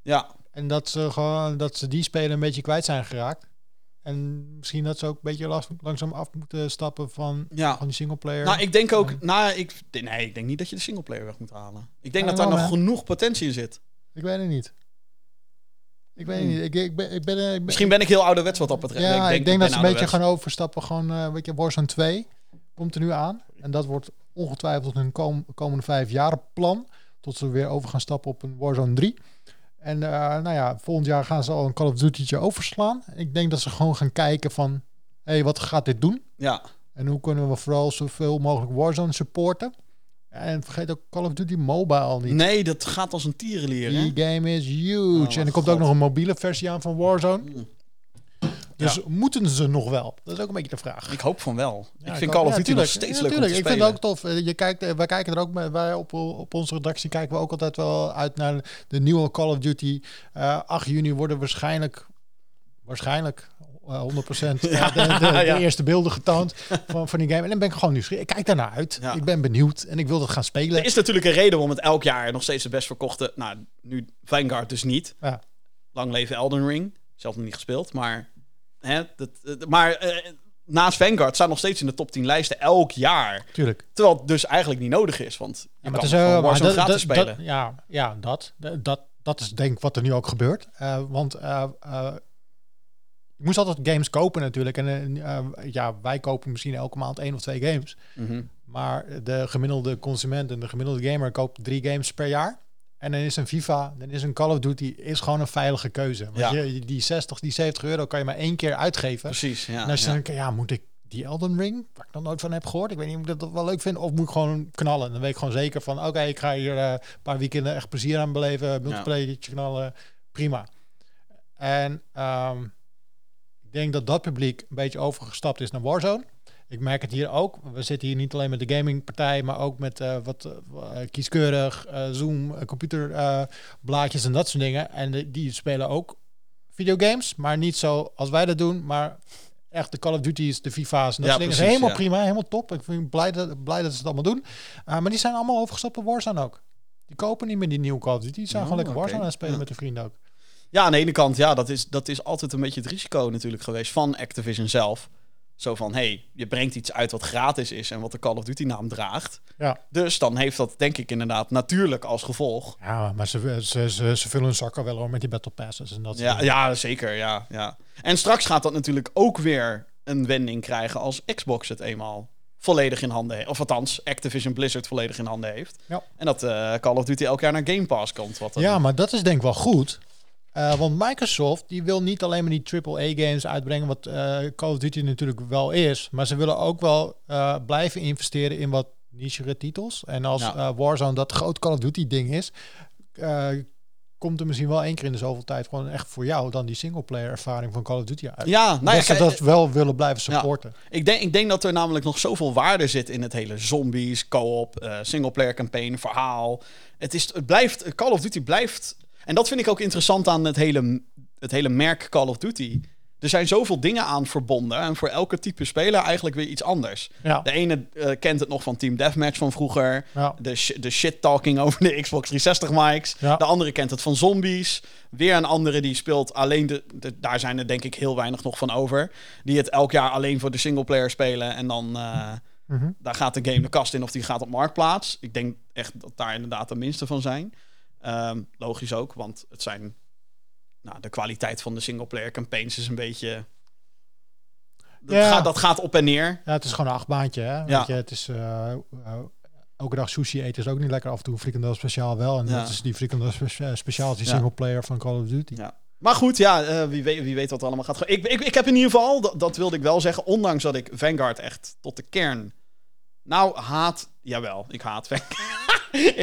[SPEAKER 2] Ja,
[SPEAKER 3] En dat ze gewoon dat ze die speler een beetje kwijt zijn geraakt. En misschien dat ze ook een beetje las- langzaam af moeten stappen van,
[SPEAKER 2] ja.
[SPEAKER 3] van die singleplayer.
[SPEAKER 2] Nou, ik denk ook. Nou, ik, nee, ik denk niet dat je de singleplayer weg moet halen. Ik denk dat daar nog genoeg potentie in zit.
[SPEAKER 3] Ik weet het niet. Ik weet het
[SPEAKER 2] Hmm.
[SPEAKER 3] niet. Ik, ik, ben, ik, ben, ik ben-
[SPEAKER 2] Misschien ben ik heel ouderwets wat dat betreft.
[SPEAKER 3] Ja, ik denk,
[SPEAKER 2] ben
[SPEAKER 3] dat ze een beetje gaan overstappen. Gewoon, eh weet je, Warzone 2 komt er nu aan. En dat wordt ongetwijfeld hun kom- komende vijf jaren plan. Tot ze weer over gaan stappen op een Warzone 3. En eh, nou ja, volgend jaar gaan ze al een Call of Duty'tje overslaan. Ik denk dat ze gewoon gaan kijken van... Hé, hey, wat gaat dit doen?
[SPEAKER 2] Ja,
[SPEAKER 3] En hoe kunnen we vooral zoveel mogelijk Warzone supporten? En vergeet ook Call of Duty Mobile niet.
[SPEAKER 2] nee, dat gaat als een tierenlier. hè?
[SPEAKER 3] Die game is huge.
[SPEAKER 2] Oh,
[SPEAKER 3] en er komt
[SPEAKER 2] God.
[SPEAKER 3] ook nog een mobiele versie aan van Warzone.
[SPEAKER 2] Mm.
[SPEAKER 3] Dus
[SPEAKER 2] Ja.
[SPEAKER 3] moeten ze nog wel? Dat is ook een beetje de vraag.
[SPEAKER 2] Ik hoop van wel.
[SPEAKER 3] Ja,
[SPEAKER 2] ik vind Call of Duty nog steeds leuk om
[SPEAKER 3] tuurlijk.
[SPEAKER 2] te
[SPEAKER 3] Ik vind het ook tof. Eh, Je kijkt, eh, wij kijken er ook wij op, op onze redactie kijken we ook altijd wel uit naar de nieuwe Call of Duty. Eh 8 juni worden waarschijnlijk, waarschijnlijk eh, 100%
[SPEAKER 2] Ja,
[SPEAKER 3] de, de, eerste beelden getoond van, van die game. En dan ben ik gewoon nieuwsgierig. Ik kijk daarnaar uit.
[SPEAKER 2] Ja.
[SPEAKER 3] Ik ben benieuwd en ik wil dat gaan spelen.
[SPEAKER 2] Er is natuurlijk een reden waarom het elk jaar nog steeds de best verkochte... Nou, nu Vanguard dus niet.
[SPEAKER 3] Ja.
[SPEAKER 2] Lang leven Elden Ring. Zelf nog niet gespeeld, maar... Hè, dat, dat- maar eh, naast Vanguard staat nog steeds in de top 10 lijsten elk jaar.
[SPEAKER 3] Tuurlijk.
[SPEAKER 2] Terwijl het dus eigenlijk niet nodig is, want je
[SPEAKER 3] Ja,
[SPEAKER 2] kan
[SPEAKER 3] het is,
[SPEAKER 2] gewoon
[SPEAKER 3] eh, maar
[SPEAKER 2] Warzone
[SPEAKER 3] dat-
[SPEAKER 2] gratis
[SPEAKER 3] dat-
[SPEAKER 2] spelen.
[SPEAKER 3] dat- ja, ja, dat, dat, dat is denk ik wat er nu ook gebeurt. Eh, want eh, eh, je moest altijd games kopen natuurlijk. En eh, eh, ja, wij kopen misschien elke maand één of twee games.
[SPEAKER 2] Mhm.
[SPEAKER 3] Maar de gemiddelde consument en de gemiddelde gamer koopt drie games per jaar. En dan is een FIFA, dan is een Call of Duty is gewoon een veilige keuze. Want
[SPEAKER 2] Ja.
[SPEAKER 3] je, die 60, die 70 euro kan je maar één keer uitgeven.
[SPEAKER 2] Precies, ja.
[SPEAKER 3] en als je
[SPEAKER 2] ja.
[SPEAKER 3] dan ja, moet ik die Elden Ring, waar ik nog nooit van heb gehoord, ik weet niet of ik dat wel leuk vind, of moet ik gewoon knallen? Dan weet ik gewoon zeker van, oké, ik ga hier eh, een paar weekenden echt plezier aan beleven, multiplayertje knallen, prima. En ehm, ik denk dat dat publiek een beetje overgestapt is naar Warzone. Ik merk het hier ook. We zitten hier niet alleen met de gamingpartij, maar ook met eh, wat eh, kieskeurig, eh, Zoom, eh, computerblaadjes en dat soort dingen. En de- die spelen ook videogames, maar niet zo als wij dat doen, maar echt de Call of Duty's, de FIFA's en dat
[SPEAKER 2] Ja,
[SPEAKER 3] soort dingen.
[SPEAKER 2] precies,
[SPEAKER 3] helemaal
[SPEAKER 2] ja.
[SPEAKER 3] prima, helemaal top. Ik vind blij dat, blij dat ze het allemaal doen. Uh, maar die zijn allemaal overgestapt op Warzone ook. Die kopen niet meer die nieuwe Call of Duty. Die zijn
[SPEAKER 2] Oh,
[SPEAKER 3] gewoon lekker
[SPEAKER 2] oké.
[SPEAKER 3] Warzone aan spelen
[SPEAKER 2] Ja.
[SPEAKER 3] met de vrienden ook.
[SPEAKER 2] Ja, aan de ene kant, ja, dat is, dat is altijd een beetje het risico natuurlijk geweest van Activision zelf. Zo van, hey, je brengt iets uit wat gratis is en wat de Call of Duty naam draagt.
[SPEAKER 3] Ja.
[SPEAKER 2] Dus dan heeft dat denk ik inderdaad natuurlijk als gevolg.
[SPEAKER 3] Ja, maar ze, ze, ze, ze vullen hun zakken wel hoor met die Battle Passes en dat
[SPEAKER 2] Ja, ja, zeker. Ja, ja. En straks gaat dat natuurlijk ook weer een wending krijgen als Xbox het eenmaal volledig in handen heeft. Of althans, Activision Blizzard volledig in handen heeft.
[SPEAKER 3] Ja.
[SPEAKER 2] En dat eh, Call of Duty elk jaar naar Game Pass komt. Wat
[SPEAKER 3] Ja, maar dat is denk ik wel goed. Eh, want Microsoft die wil niet alleen maar die AAA-games uitbrengen, wat eh, Call of Duty natuurlijk wel is. Maar ze willen ook wel eh, blijven investeren in wat nichere titels. En als
[SPEAKER 2] Ja.
[SPEAKER 3] Warzone dat groot Call of Duty-ding is, komt er misschien wel één keer in de zoveel tijd gewoon echt voor jou dan die singleplayer ervaring van Call of Duty uit.
[SPEAKER 2] Ja, nou ja,
[SPEAKER 3] dat ze dat wel willen blijven
[SPEAKER 2] Ja.
[SPEAKER 3] supporten.
[SPEAKER 2] Ik denk, ik denk dat er namelijk nog zoveel waarde zit in het hele zombies, co-op, eh singleplayer campaign, verhaal. Het, is, het blijft, Call of Duty blijft. En dat vind ik ook interessant aan het hele, het hele merk Call of Duty. Er zijn zoveel dingen aan verbonden en voor elke type speler eigenlijk weer iets anders.
[SPEAKER 3] Ja.
[SPEAKER 2] De ene eh, kent het nog van Team Deathmatch van vroeger.
[SPEAKER 3] Ja.
[SPEAKER 2] De, sh- de shit-talking over de Xbox 360 mics.
[SPEAKER 3] Ja.
[SPEAKER 2] De andere kent het van zombies. Weer een andere die speelt alleen de, de- Daar zijn er denk ik heel weinig nog van over. Die het elk jaar alleen voor de singleplayer spelen. En dan... eh,
[SPEAKER 3] Mhm.
[SPEAKER 2] daar gaat de game de kast in of die gaat op marktplaats. Ik denk echt dat daar inderdaad de minste van zijn. Ehm, logisch ook, want het zijn... Nou, de kwaliteit van de singleplayer campaigns is een beetje... Dat,
[SPEAKER 3] Ja.
[SPEAKER 2] gaat, dat gaat op en neer.
[SPEAKER 3] Ja, het is gewoon een achtbaantje. Hè?
[SPEAKER 2] Ja.
[SPEAKER 3] Weet je, het is eh, elke dag sushi eten is ook niet lekker. Af en toe frikandel speciaal wel. En
[SPEAKER 2] Ja.
[SPEAKER 3] dat is die frikandel spe- speciaal, die
[SPEAKER 2] Ja.
[SPEAKER 3] single player van Call of Duty.
[SPEAKER 2] Ja. Maar goed, ja, eh, wie, weet, wie weet wat er allemaal gaat. Ik, ik, ik heb in ieder geval, dat, dat wilde ik wel zeggen, ondanks dat ik Vanguard echt tot de kern. Nou, haat. Jawel, ik haat Vanguard.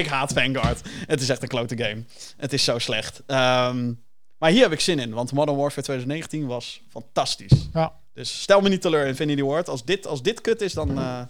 [SPEAKER 2] Ik haat Vanguard. Het is echt een klote game. Het is zo slecht. Ehm, maar hier heb ik zin in, want Modern Warfare 2019 was fantastisch.
[SPEAKER 3] Ja.
[SPEAKER 2] Dus stel me niet teleur, Infinity Ward. Als dit, als dit kut is, dan eh,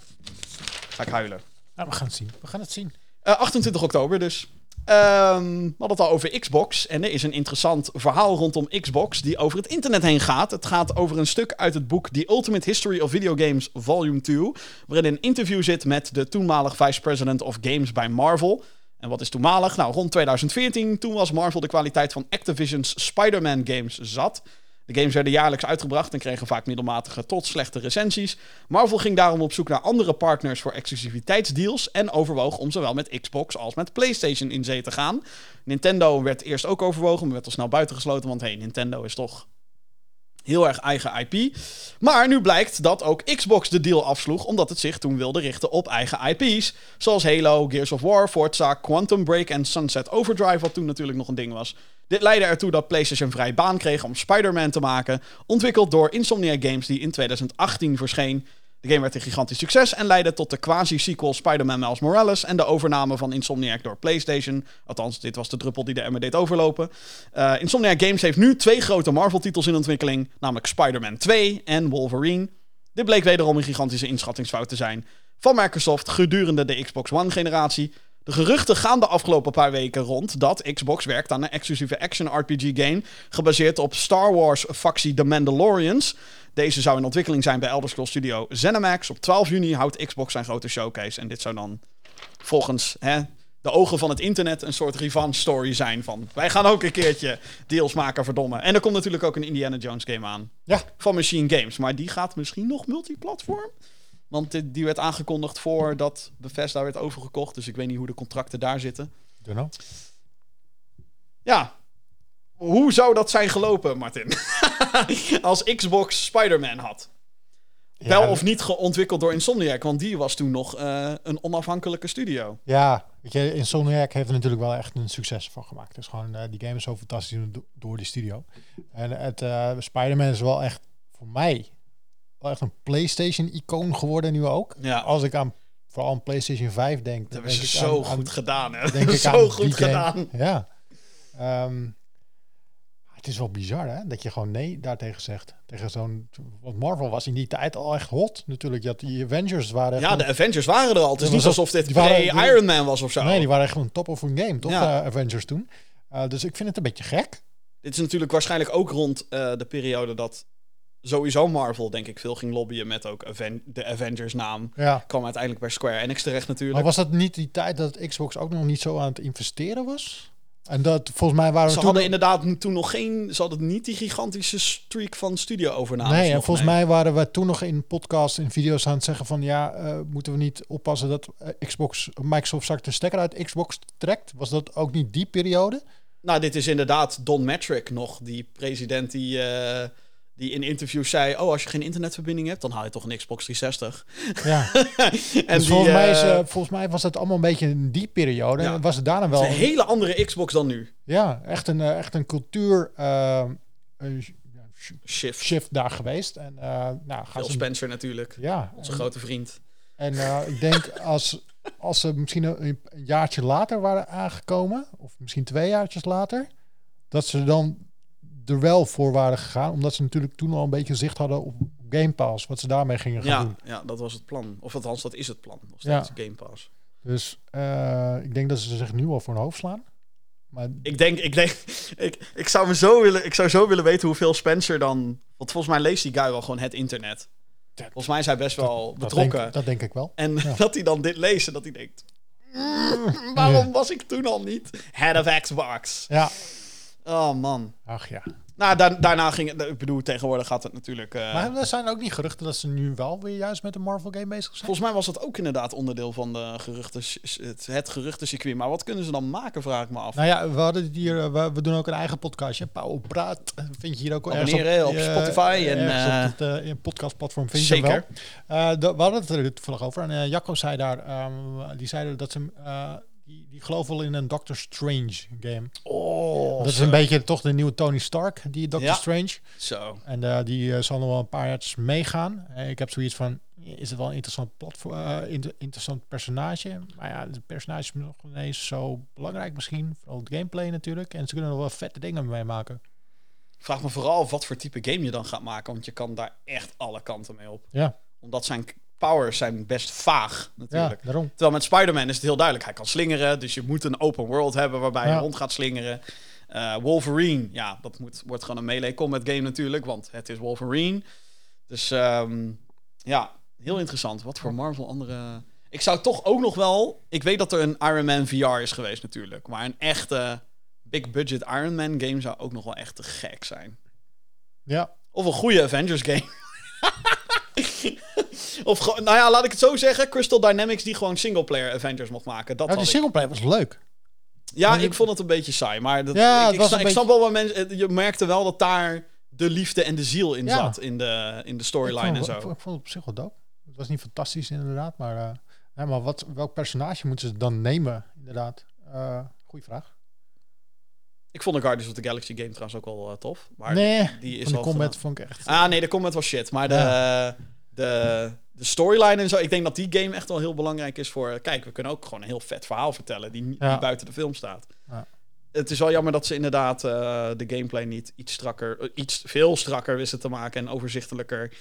[SPEAKER 2] ga ik huilen.
[SPEAKER 3] Ja, we gaan het zien. We gaan het zien.
[SPEAKER 2] Eh, 28 oktober dus. Ehm, we hadden het al over Xbox. En er is een interessant verhaal rondom Xbox die over het internet heen gaat. Het gaat over een stuk uit het boek The Ultimate History of Video Games Volume 2. Waarin een interview zit met de toenmalig Vice President of Games bij Marvel. En wat is toenmalig? Nou, rond 2014, toen was Marvel de kwaliteit van Activision's Spider-Man games zat. De games werden jaarlijks uitgebracht en kregen vaak middelmatige tot slechte recensies. Marvel ging daarom op zoek naar andere partners voor exclusiviteitsdeals en overwoog om zowel met Xbox als met PlayStation in zee te gaan. Nintendo werd eerst ook overwogen, maar werd al snel buitengesloten, want hey, Nintendo is toch heel erg eigen IP. Maar nu blijkt dat ook Xbox de deal afsloeg, omdat het zich toen wilde richten op eigen IP's. Zoals Halo, Gears of War, Forza, Quantum Break en Sunset Overdrive, wat toen natuurlijk nog een ding was. Dit leidde ertoe dat PlayStation vrij baan kreeg om Spider-Man te maken, ontwikkeld door Insomniac Games die in 2018 verscheen. De game werd een gigantisch succes en leidde tot de quasi-sequel Spider-Man Miles Morales en de overname van Insomniac door PlayStation. Althans, dit was de druppel die de emmer deed overlopen. Eh, Insomniac Games heeft nu twee grote Marvel-titels in ontwikkeling, namelijk Spider-Man 2 en Wolverine. Dit bleek wederom een gigantische inschattingsfout te zijn van Microsoft gedurende de Xbox One-generatie. De geruchten gaan de afgelopen paar weken rond dat Xbox werkt aan een exclusieve action-RPG-game gebaseerd op Star Wars-factie The Mandalorians. Deze zou in ontwikkeling zijn bij Elder Scrolls Studio ZeniMax. Op 12 juni houdt Xbox zijn grote showcase. En dit zou dan volgens hè, de ogen van het internet een soort revenge story zijn van... wij gaan ook een keertje deals maken, verdomme. En er komt natuurlijk ook een Indiana Jones game aan
[SPEAKER 3] Ja.
[SPEAKER 2] van Machine Games. Maar die gaat misschien nog multiplatform. Want die, die werd aangekondigd voordat Bethesda werd overgekocht. Dus ik weet niet hoe de contracten daar zitten. Ja, hoe zou dat zijn gelopen, Martin? Als Xbox Spider-Man had. Wel of niet geontwikkeld door Insomniac, want die was toen nog eh, een onafhankelijke studio.
[SPEAKER 3] Ja, weet je, Insomniac heeft er natuurlijk wel echt een succes van gemaakt. Dus gewoon, eh, die game is zo fantastisch do- door die studio. En het eh, Spider-Man is wel echt, voor mij, wel echt een PlayStation-icoon geworden nu ook.
[SPEAKER 2] Ja.
[SPEAKER 3] Als ik aan, vooral aan PlayStation 5 denk,
[SPEAKER 2] Dat hebben ze zo
[SPEAKER 3] aan- aan-
[SPEAKER 2] goed gedaan, hè?
[SPEAKER 3] denk ik
[SPEAKER 2] zo goed
[SPEAKER 3] game.
[SPEAKER 2] gedaan.
[SPEAKER 3] Ja. Ehm, het is wel bizar, hè? Dat je gewoon nee daartegen zegt. Tegen zo'n... Want Marvel was in die tijd al echt hot. Natuurlijk, had die Avengers waren...
[SPEAKER 2] Ja, de Avengers waren er al. Het is niet alsof dit
[SPEAKER 3] waren- die-
[SPEAKER 2] pre-Iron Man was of zo.
[SPEAKER 3] Nee, die waren echt gewoon top of hun game, toch?
[SPEAKER 2] Ja.
[SPEAKER 3] eh, Avengers toen. Eh, dus ik vind het een beetje gek.
[SPEAKER 2] Dit is natuurlijk waarschijnlijk ook rond eh, de periode dat sowieso Marvel, denk ik, veel ging lobbyen met ook Aven- de Avengers-naam.
[SPEAKER 3] Ja.
[SPEAKER 2] Kwam uiteindelijk bij Square Enix terecht natuurlijk.
[SPEAKER 3] Maar was dat niet die tijd dat Xbox ook nog niet zo aan het investeren was? En dat, volgens mij waren
[SPEAKER 2] Ze
[SPEAKER 3] toen...
[SPEAKER 2] hadden inderdaad toen nog geen... Ze hadden niet die gigantische streak van studio-overnames.
[SPEAKER 3] Nee, en volgens mij waren we toen nog in podcasts en video's aan het zeggen van ja, eh, moeten we niet oppassen dat eh, Xbox, Microsoft straks de stekker uit Xbox trekt? Was dat ook niet die periode?
[SPEAKER 2] Nou, dit is inderdaad Don Metric nog, die president die, eh, die in interviews zei... Oh, als je geen internetverbinding hebt, dan haal je toch een Xbox 360.
[SPEAKER 3] Ja.
[SPEAKER 2] en
[SPEAKER 3] dus volgens, mij is,
[SPEAKER 2] eh,
[SPEAKER 3] eh, volgens mij was het allemaal een beetje in die periode.
[SPEAKER 2] Ja.
[SPEAKER 3] En was het daarna
[SPEAKER 2] het
[SPEAKER 3] wel
[SPEAKER 2] is een hele andere Xbox dan nu.
[SPEAKER 3] ja, echt een, eh, echt een cultuur
[SPEAKER 2] Shift.
[SPEAKER 3] shift daar geweest. En nou,
[SPEAKER 2] Phil
[SPEAKER 3] ze,
[SPEAKER 2] Spencer natuurlijk,
[SPEAKER 3] ja,
[SPEAKER 2] onze
[SPEAKER 3] en-
[SPEAKER 2] grote vriend.
[SPEAKER 3] En ik denk als, als ze misschien een, een jaartje later waren aangekomen, of misschien twee jaartjes later, dat ze dan er wel voor waren gegaan, omdat ze natuurlijk toen al een beetje zicht hadden op Game Pass, wat ze daarmee gingen gaan
[SPEAKER 2] Ja,
[SPEAKER 3] doen.
[SPEAKER 2] ja, dat was het plan. Of althans, dat is het plan. Nog
[SPEAKER 3] Ja.
[SPEAKER 2] steeds Game Pass.
[SPEAKER 3] Dus eh, ik denk dat ze zich nu al voor hun hoofd slaan. Maar
[SPEAKER 2] Ik denk, ik denk, ik, ik, zou me zo willen, ik zou zo willen weten hoeveel Spencer dan... Want volgens mij leest die guy wel gewoon het internet. Volgens mij is hij best wel
[SPEAKER 3] dat
[SPEAKER 2] betrokken.
[SPEAKER 3] denk, dat denk ik wel.
[SPEAKER 2] En
[SPEAKER 3] Ja.
[SPEAKER 2] dat hij dan dit leest en dat hij denkt... "Mm, waarom was ik toen al niet head of Xbox?
[SPEAKER 3] Ja,
[SPEAKER 2] Oh man.
[SPEAKER 3] ach ja.
[SPEAKER 2] Nou, da- daarna ging het... Ik bedoel, tegenwoordig gaat het natuurlijk... eh,
[SPEAKER 3] Maar er zijn ook niet geruchten dat ze nu wel weer juist met een Marvel game bezig zijn.
[SPEAKER 2] volgens mij was dat ook inderdaad onderdeel van de geruchten, het, het geruchtencircuit. Maar wat kunnen ze dan maken, vraag ik me af.
[SPEAKER 3] Nou ja, we hadden hier, eh, we, we doen ook een eigen podcastje. Pauw Praat vind je hier ook
[SPEAKER 2] Abonneren op
[SPEAKER 3] eh,
[SPEAKER 2] Spotify en, eh,
[SPEAKER 3] op het eh, podcastplatform vind je
[SPEAKER 2] Zeker.
[SPEAKER 3] wel. Eh, de- we hadden het er toevallig over. En eh, Jacco zei daar, ehm, die zeiden dat ze, eh, die, die geloven wel in een Doctor Strange game.
[SPEAKER 2] Oh,
[SPEAKER 3] dat is
[SPEAKER 2] zo.
[SPEAKER 3] een beetje toch de nieuwe Tony Stark, die Doctor
[SPEAKER 2] Ja.
[SPEAKER 3] Strange.
[SPEAKER 2] Zo.
[SPEAKER 3] En eh, die eh, zal nog wel een paar jaar meegaan. Eh, ik heb zoiets van, is het wel een interessant, platform, inter- interessant personage? Maar ja, het personage is nog ineens zo belangrijk misschien. Vooral het gameplay natuurlijk. En ze kunnen nog wel vette dingen mee maken.
[SPEAKER 2] Vraag me vooral wat voor type game je dan gaat maken. Want je kan daar echt alle kanten mee op.
[SPEAKER 3] Ja,
[SPEAKER 2] Omdat zijn powers zijn best vaag
[SPEAKER 3] ja
[SPEAKER 2] natuurlijk.
[SPEAKER 3] daarom.
[SPEAKER 2] Terwijl met Spider-Man is het heel duidelijk. Hij kan slingeren, dus je moet een open world hebben waarbij
[SPEAKER 3] Ja.
[SPEAKER 2] je rond gaat slingeren. Eh, Wolverine, ja, dat moet, wordt gewoon een melee combat game natuurlijk, want het is Wolverine. Dus ehm, ja, heel interessant. Wat voor Marvel andere... Ik zou toch ook nog wel... Ik weet dat er een Iron Man VR is geweest natuurlijk. Maar een echte big budget Iron Man game zou ook nog wel echt te gek zijn.
[SPEAKER 3] Ja,
[SPEAKER 2] Of een goede Avengers game. of gewoon, nou ja, laat ik het zo zeggen. Crystal Dynamics die gewoon singleplayer Avengers mocht maken. Dat
[SPEAKER 3] ja die singleplayer was leuk.
[SPEAKER 2] Ja, ik vond het een beetje saai. Maar dat,
[SPEAKER 3] Ja,
[SPEAKER 2] ik, ik, snap, wel waar mensen... Je merkte wel dat daar de liefde en de ziel in
[SPEAKER 3] Ja.
[SPEAKER 2] zat. In de, in de storyline en zo.
[SPEAKER 3] ik vond- ik vond het op zich wel dope. Het was niet fantastisch inderdaad, maar, ja, maar wat, welk personage moeten ze dan nemen inderdaad? Eh goeie vraag.
[SPEAKER 2] Ik vond de Guardians of the Galaxy game trouwens ook wel eh, tof. Maar
[SPEAKER 3] nee,
[SPEAKER 2] die is
[SPEAKER 3] van de combat
[SPEAKER 2] gedaan.
[SPEAKER 3] vond ik echt...
[SPEAKER 2] Ah, nee, de combat was shit. Maar de, de, de storyline en zo... Ik denk dat die game echt wel heel belangrijk is voor... Kijk, we kunnen ook gewoon een heel vet verhaal vertellen... die,
[SPEAKER 3] Ja.
[SPEAKER 2] die buiten de film staat.
[SPEAKER 3] Ja.
[SPEAKER 2] Het is wel jammer dat ze inderdaad eh, de gameplay niet iets strakker... eh, iets veel strakker wisten te maken en overzichtelijker.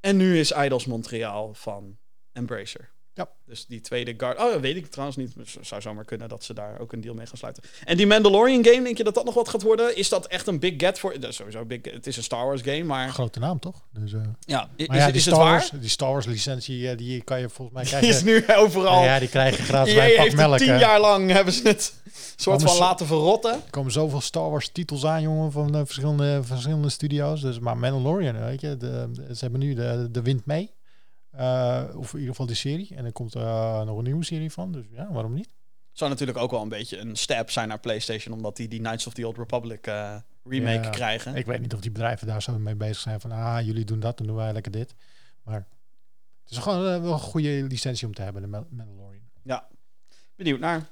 [SPEAKER 2] En nu is Idols Montreal van Embracer.
[SPEAKER 3] Ja.
[SPEAKER 2] Dus die tweede guard... Oh, dat weet ik trouwens niet. Het zou zomaar kunnen dat ze daar ook een deal mee gaan sluiten. En die Mandalorian game, denk je dat dat nog wat gaat worden? Is dat echt een big get voor... Dat is sowieso big... Het is een Star Wars game, maar...
[SPEAKER 3] Grote naam toch? Dus, eh,
[SPEAKER 2] Ja, is,
[SPEAKER 3] ja,
[SPEAKER 2] is
[SPEAKER 3] die,
[SPEAKER 2] het
[SPEAKER 3] Star
[SPEAKER 2] waar?
[SPEAKER 3] Wars, die Star Wars licentie, eh, die kan je volgens mij
[SPEAKER 2] Die is
[SPEAKER 3] krijgen.
[SPEAKER 2] nu overal.
[SPEAKER 3] ja, die krijg je gratis bij pak melk.
[SPEAKER 2] tien jaar lang hebben ze het soort
[SPEAKER 3] Komen
[SPEAKER 2] van laten verrotten.
[SPEAKER 3] Er komen zoveel Star Wars titels aan, jongen, van eh, verschillende, verschillende studio's. Dus, maar Mandalorian, weet je, de- ze hebben nu de, de wind mee. Eh, of in ieder geval die serie. En er komt eh, nog een nieuwe serie van. Dus ja, waarom niet?
[SPEAKER 2] Zou natuurlijk ook wel een beetje een stap zijn naar PlayStation, omdat die die Knights of the Old Republic eh, remake
[SPEAKER 3] Ja,
[SPEAKER 2] krijgen.
[SPEAKER 3] Ik weet niet of die bedrijven daar zo mee bezig zijn. Van, ah, jullie doen dat, dan doen wij lekker dit. Maar het is gewoon wel een goede licentie om te hebben, de Mandalorian.
[SPEAKER 2] Ja, benieuwd naar.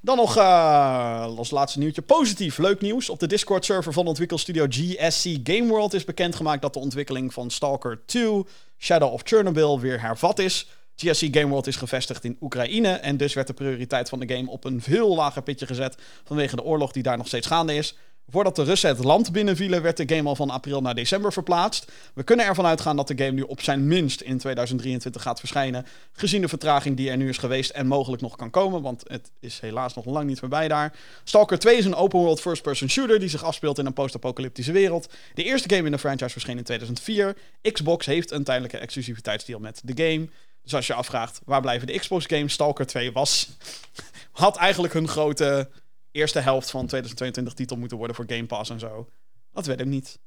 [SPEAKER 2] Dan nog eh, als laatste nieuwtje. Positief, leuk nieuws. Op de Discord-server van ontwikkelstudio GSC Game World is bekendgemaakt dat de ontwikkeling van Stalker 2 Shadow of Chernobyl weer hervat is. GSC Game World is gevestigd in Oekraïne en dus werd de prioriteit van de game op een veel lager pitje gezet vanwege de oorlog die daar nog steeds gaande is. Voordat de Russen het land binnenvielen, werd de game al van april naar december verplaatst. We kunnen ervan uitgaan dat de game nu op zijn minst in 2023 gaat verschijnen, gezien de vertraging die er nu is geweest en mogelijk nog kan komen, want het is helaas nog lang niet voorbij daar. Stalker 2 is een open world first-person shooter die zich afspeelt in een post-apocalyptische wereld. De eerste game in de franchise verscheen in 2004. Xbox heeft een tijdelijke exclusiviteitsdeal met de game. Dus als je afvraagt waar blijven de Xbox games, Stalker 2 was had eigenlijk hun grote eerste helft van 2022 titel moeten worden voor Game Pass en zo. Dat weet ik niet.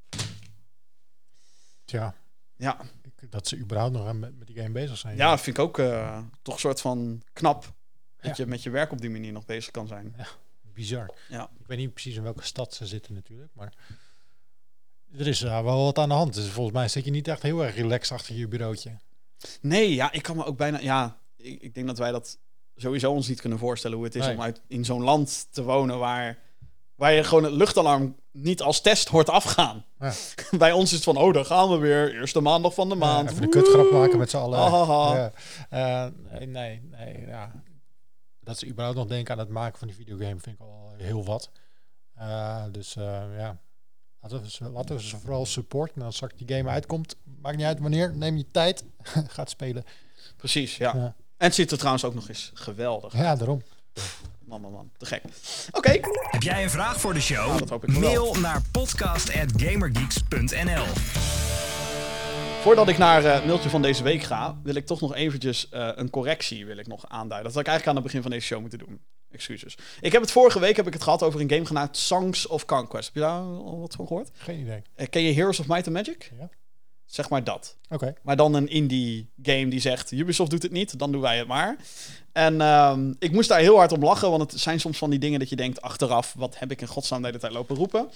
[SPEAKER 3] Tja,
[SPEAKER 2] Ja,
[SPEAKER 3] dat ze überhaupt nog aan met, met die game bezig zijn.
[SPEAKER 2] ja vind ik ook eh, toch een soort van knap. Dat
[SPEAKER 3] Ja.
[SPEAKER 2] je met je werk op die manier nog bezig kan zijn.
[SPEAKER 3] Bizar.
[SPEAKER 2] Ja.
[SPEAKER 3] Ik weet niet precies in welke stad ze zitten natuurlijk, maar er is daar wel wat aan de hand. Dus volgens mij zit je niet echt heel erg relaxed achter je bureautje.
[SPEAKER 2] Nee, ja, ik kan me ook bijna. Ja, ik, ik denk dat wij dat sowieso ons niet kunnen voorstellen hoe het is
[SPEAKER 3] Nee.
[SPEAKER 2] om uit, in zo'n land te wonen waar, waar je gewoon het luchtalarm niet als test hoort afgaan.
[SPEAKER 3] Ja.
[SPEAKER 2] Bij ons is het van, oh, daar gaan we weer. Eerste maandag van de
[SPEAKER 3] Ja,
[SPEAKER 2] maand.
[SPEAKER 3] even de kutgrap maken met z'n allen. Ja. Eh, nee, nee, nee, ja. Dat ze überhaupt nog denken aan het maken van die videogame vind ik al heel wat. Eh, dus eh, ja, laten we, ze, laten we ze vooral supporten. En als straks die game uitkomt, maakt niet uit wanneer, neem je tijd, gaat spelen.
[SPEAKER 2] Precies, ja. En het ziet er trouwens ook nog eens geweldig.
[SPEAKER 3] Ja, daarom.
[SPEAKER 2] Man, man, man. Te gek. Oké.
[SPEAKER 1] Heb jij een vraag voor de show?
[SPEAKER 2] dat hoop ik wel.
[SPEAKER 1] Mail naar podcast@gamergeeks.nl.
[SPEAKER 2] Voordat ik naar eh, mailtje van deze week ga, wil ik toch nog eventjes eh, een correctie wil ik nog aanduiden. Dat had ik eigenlijk aan het begin van deze show moeten doen. Excuses. Ik heb het vorige week heb ik het gehad over een game genaamd Songs of Conquest. Heb je daar al wat van gehoord?
[SPEAKER 3] Geen idee.
[SPEAKER 2] Eh, ken je Heroes of Might and Magic?
[SPEAKER 3] Ja.
[SPEAKER 2] Zeg maar dat.
[SPEAKER 3] Oké.
[SPEAKER 2] Maar dan een indie game die zegt: Ubisoft doet het niet, dan doen wij het maar. En ehm, ik moest daar heel hard om lachen, want het zijn soms van die dingen dat je denkt achteraf: wat heb ik in godsnaam de hele tijd lopen roepen?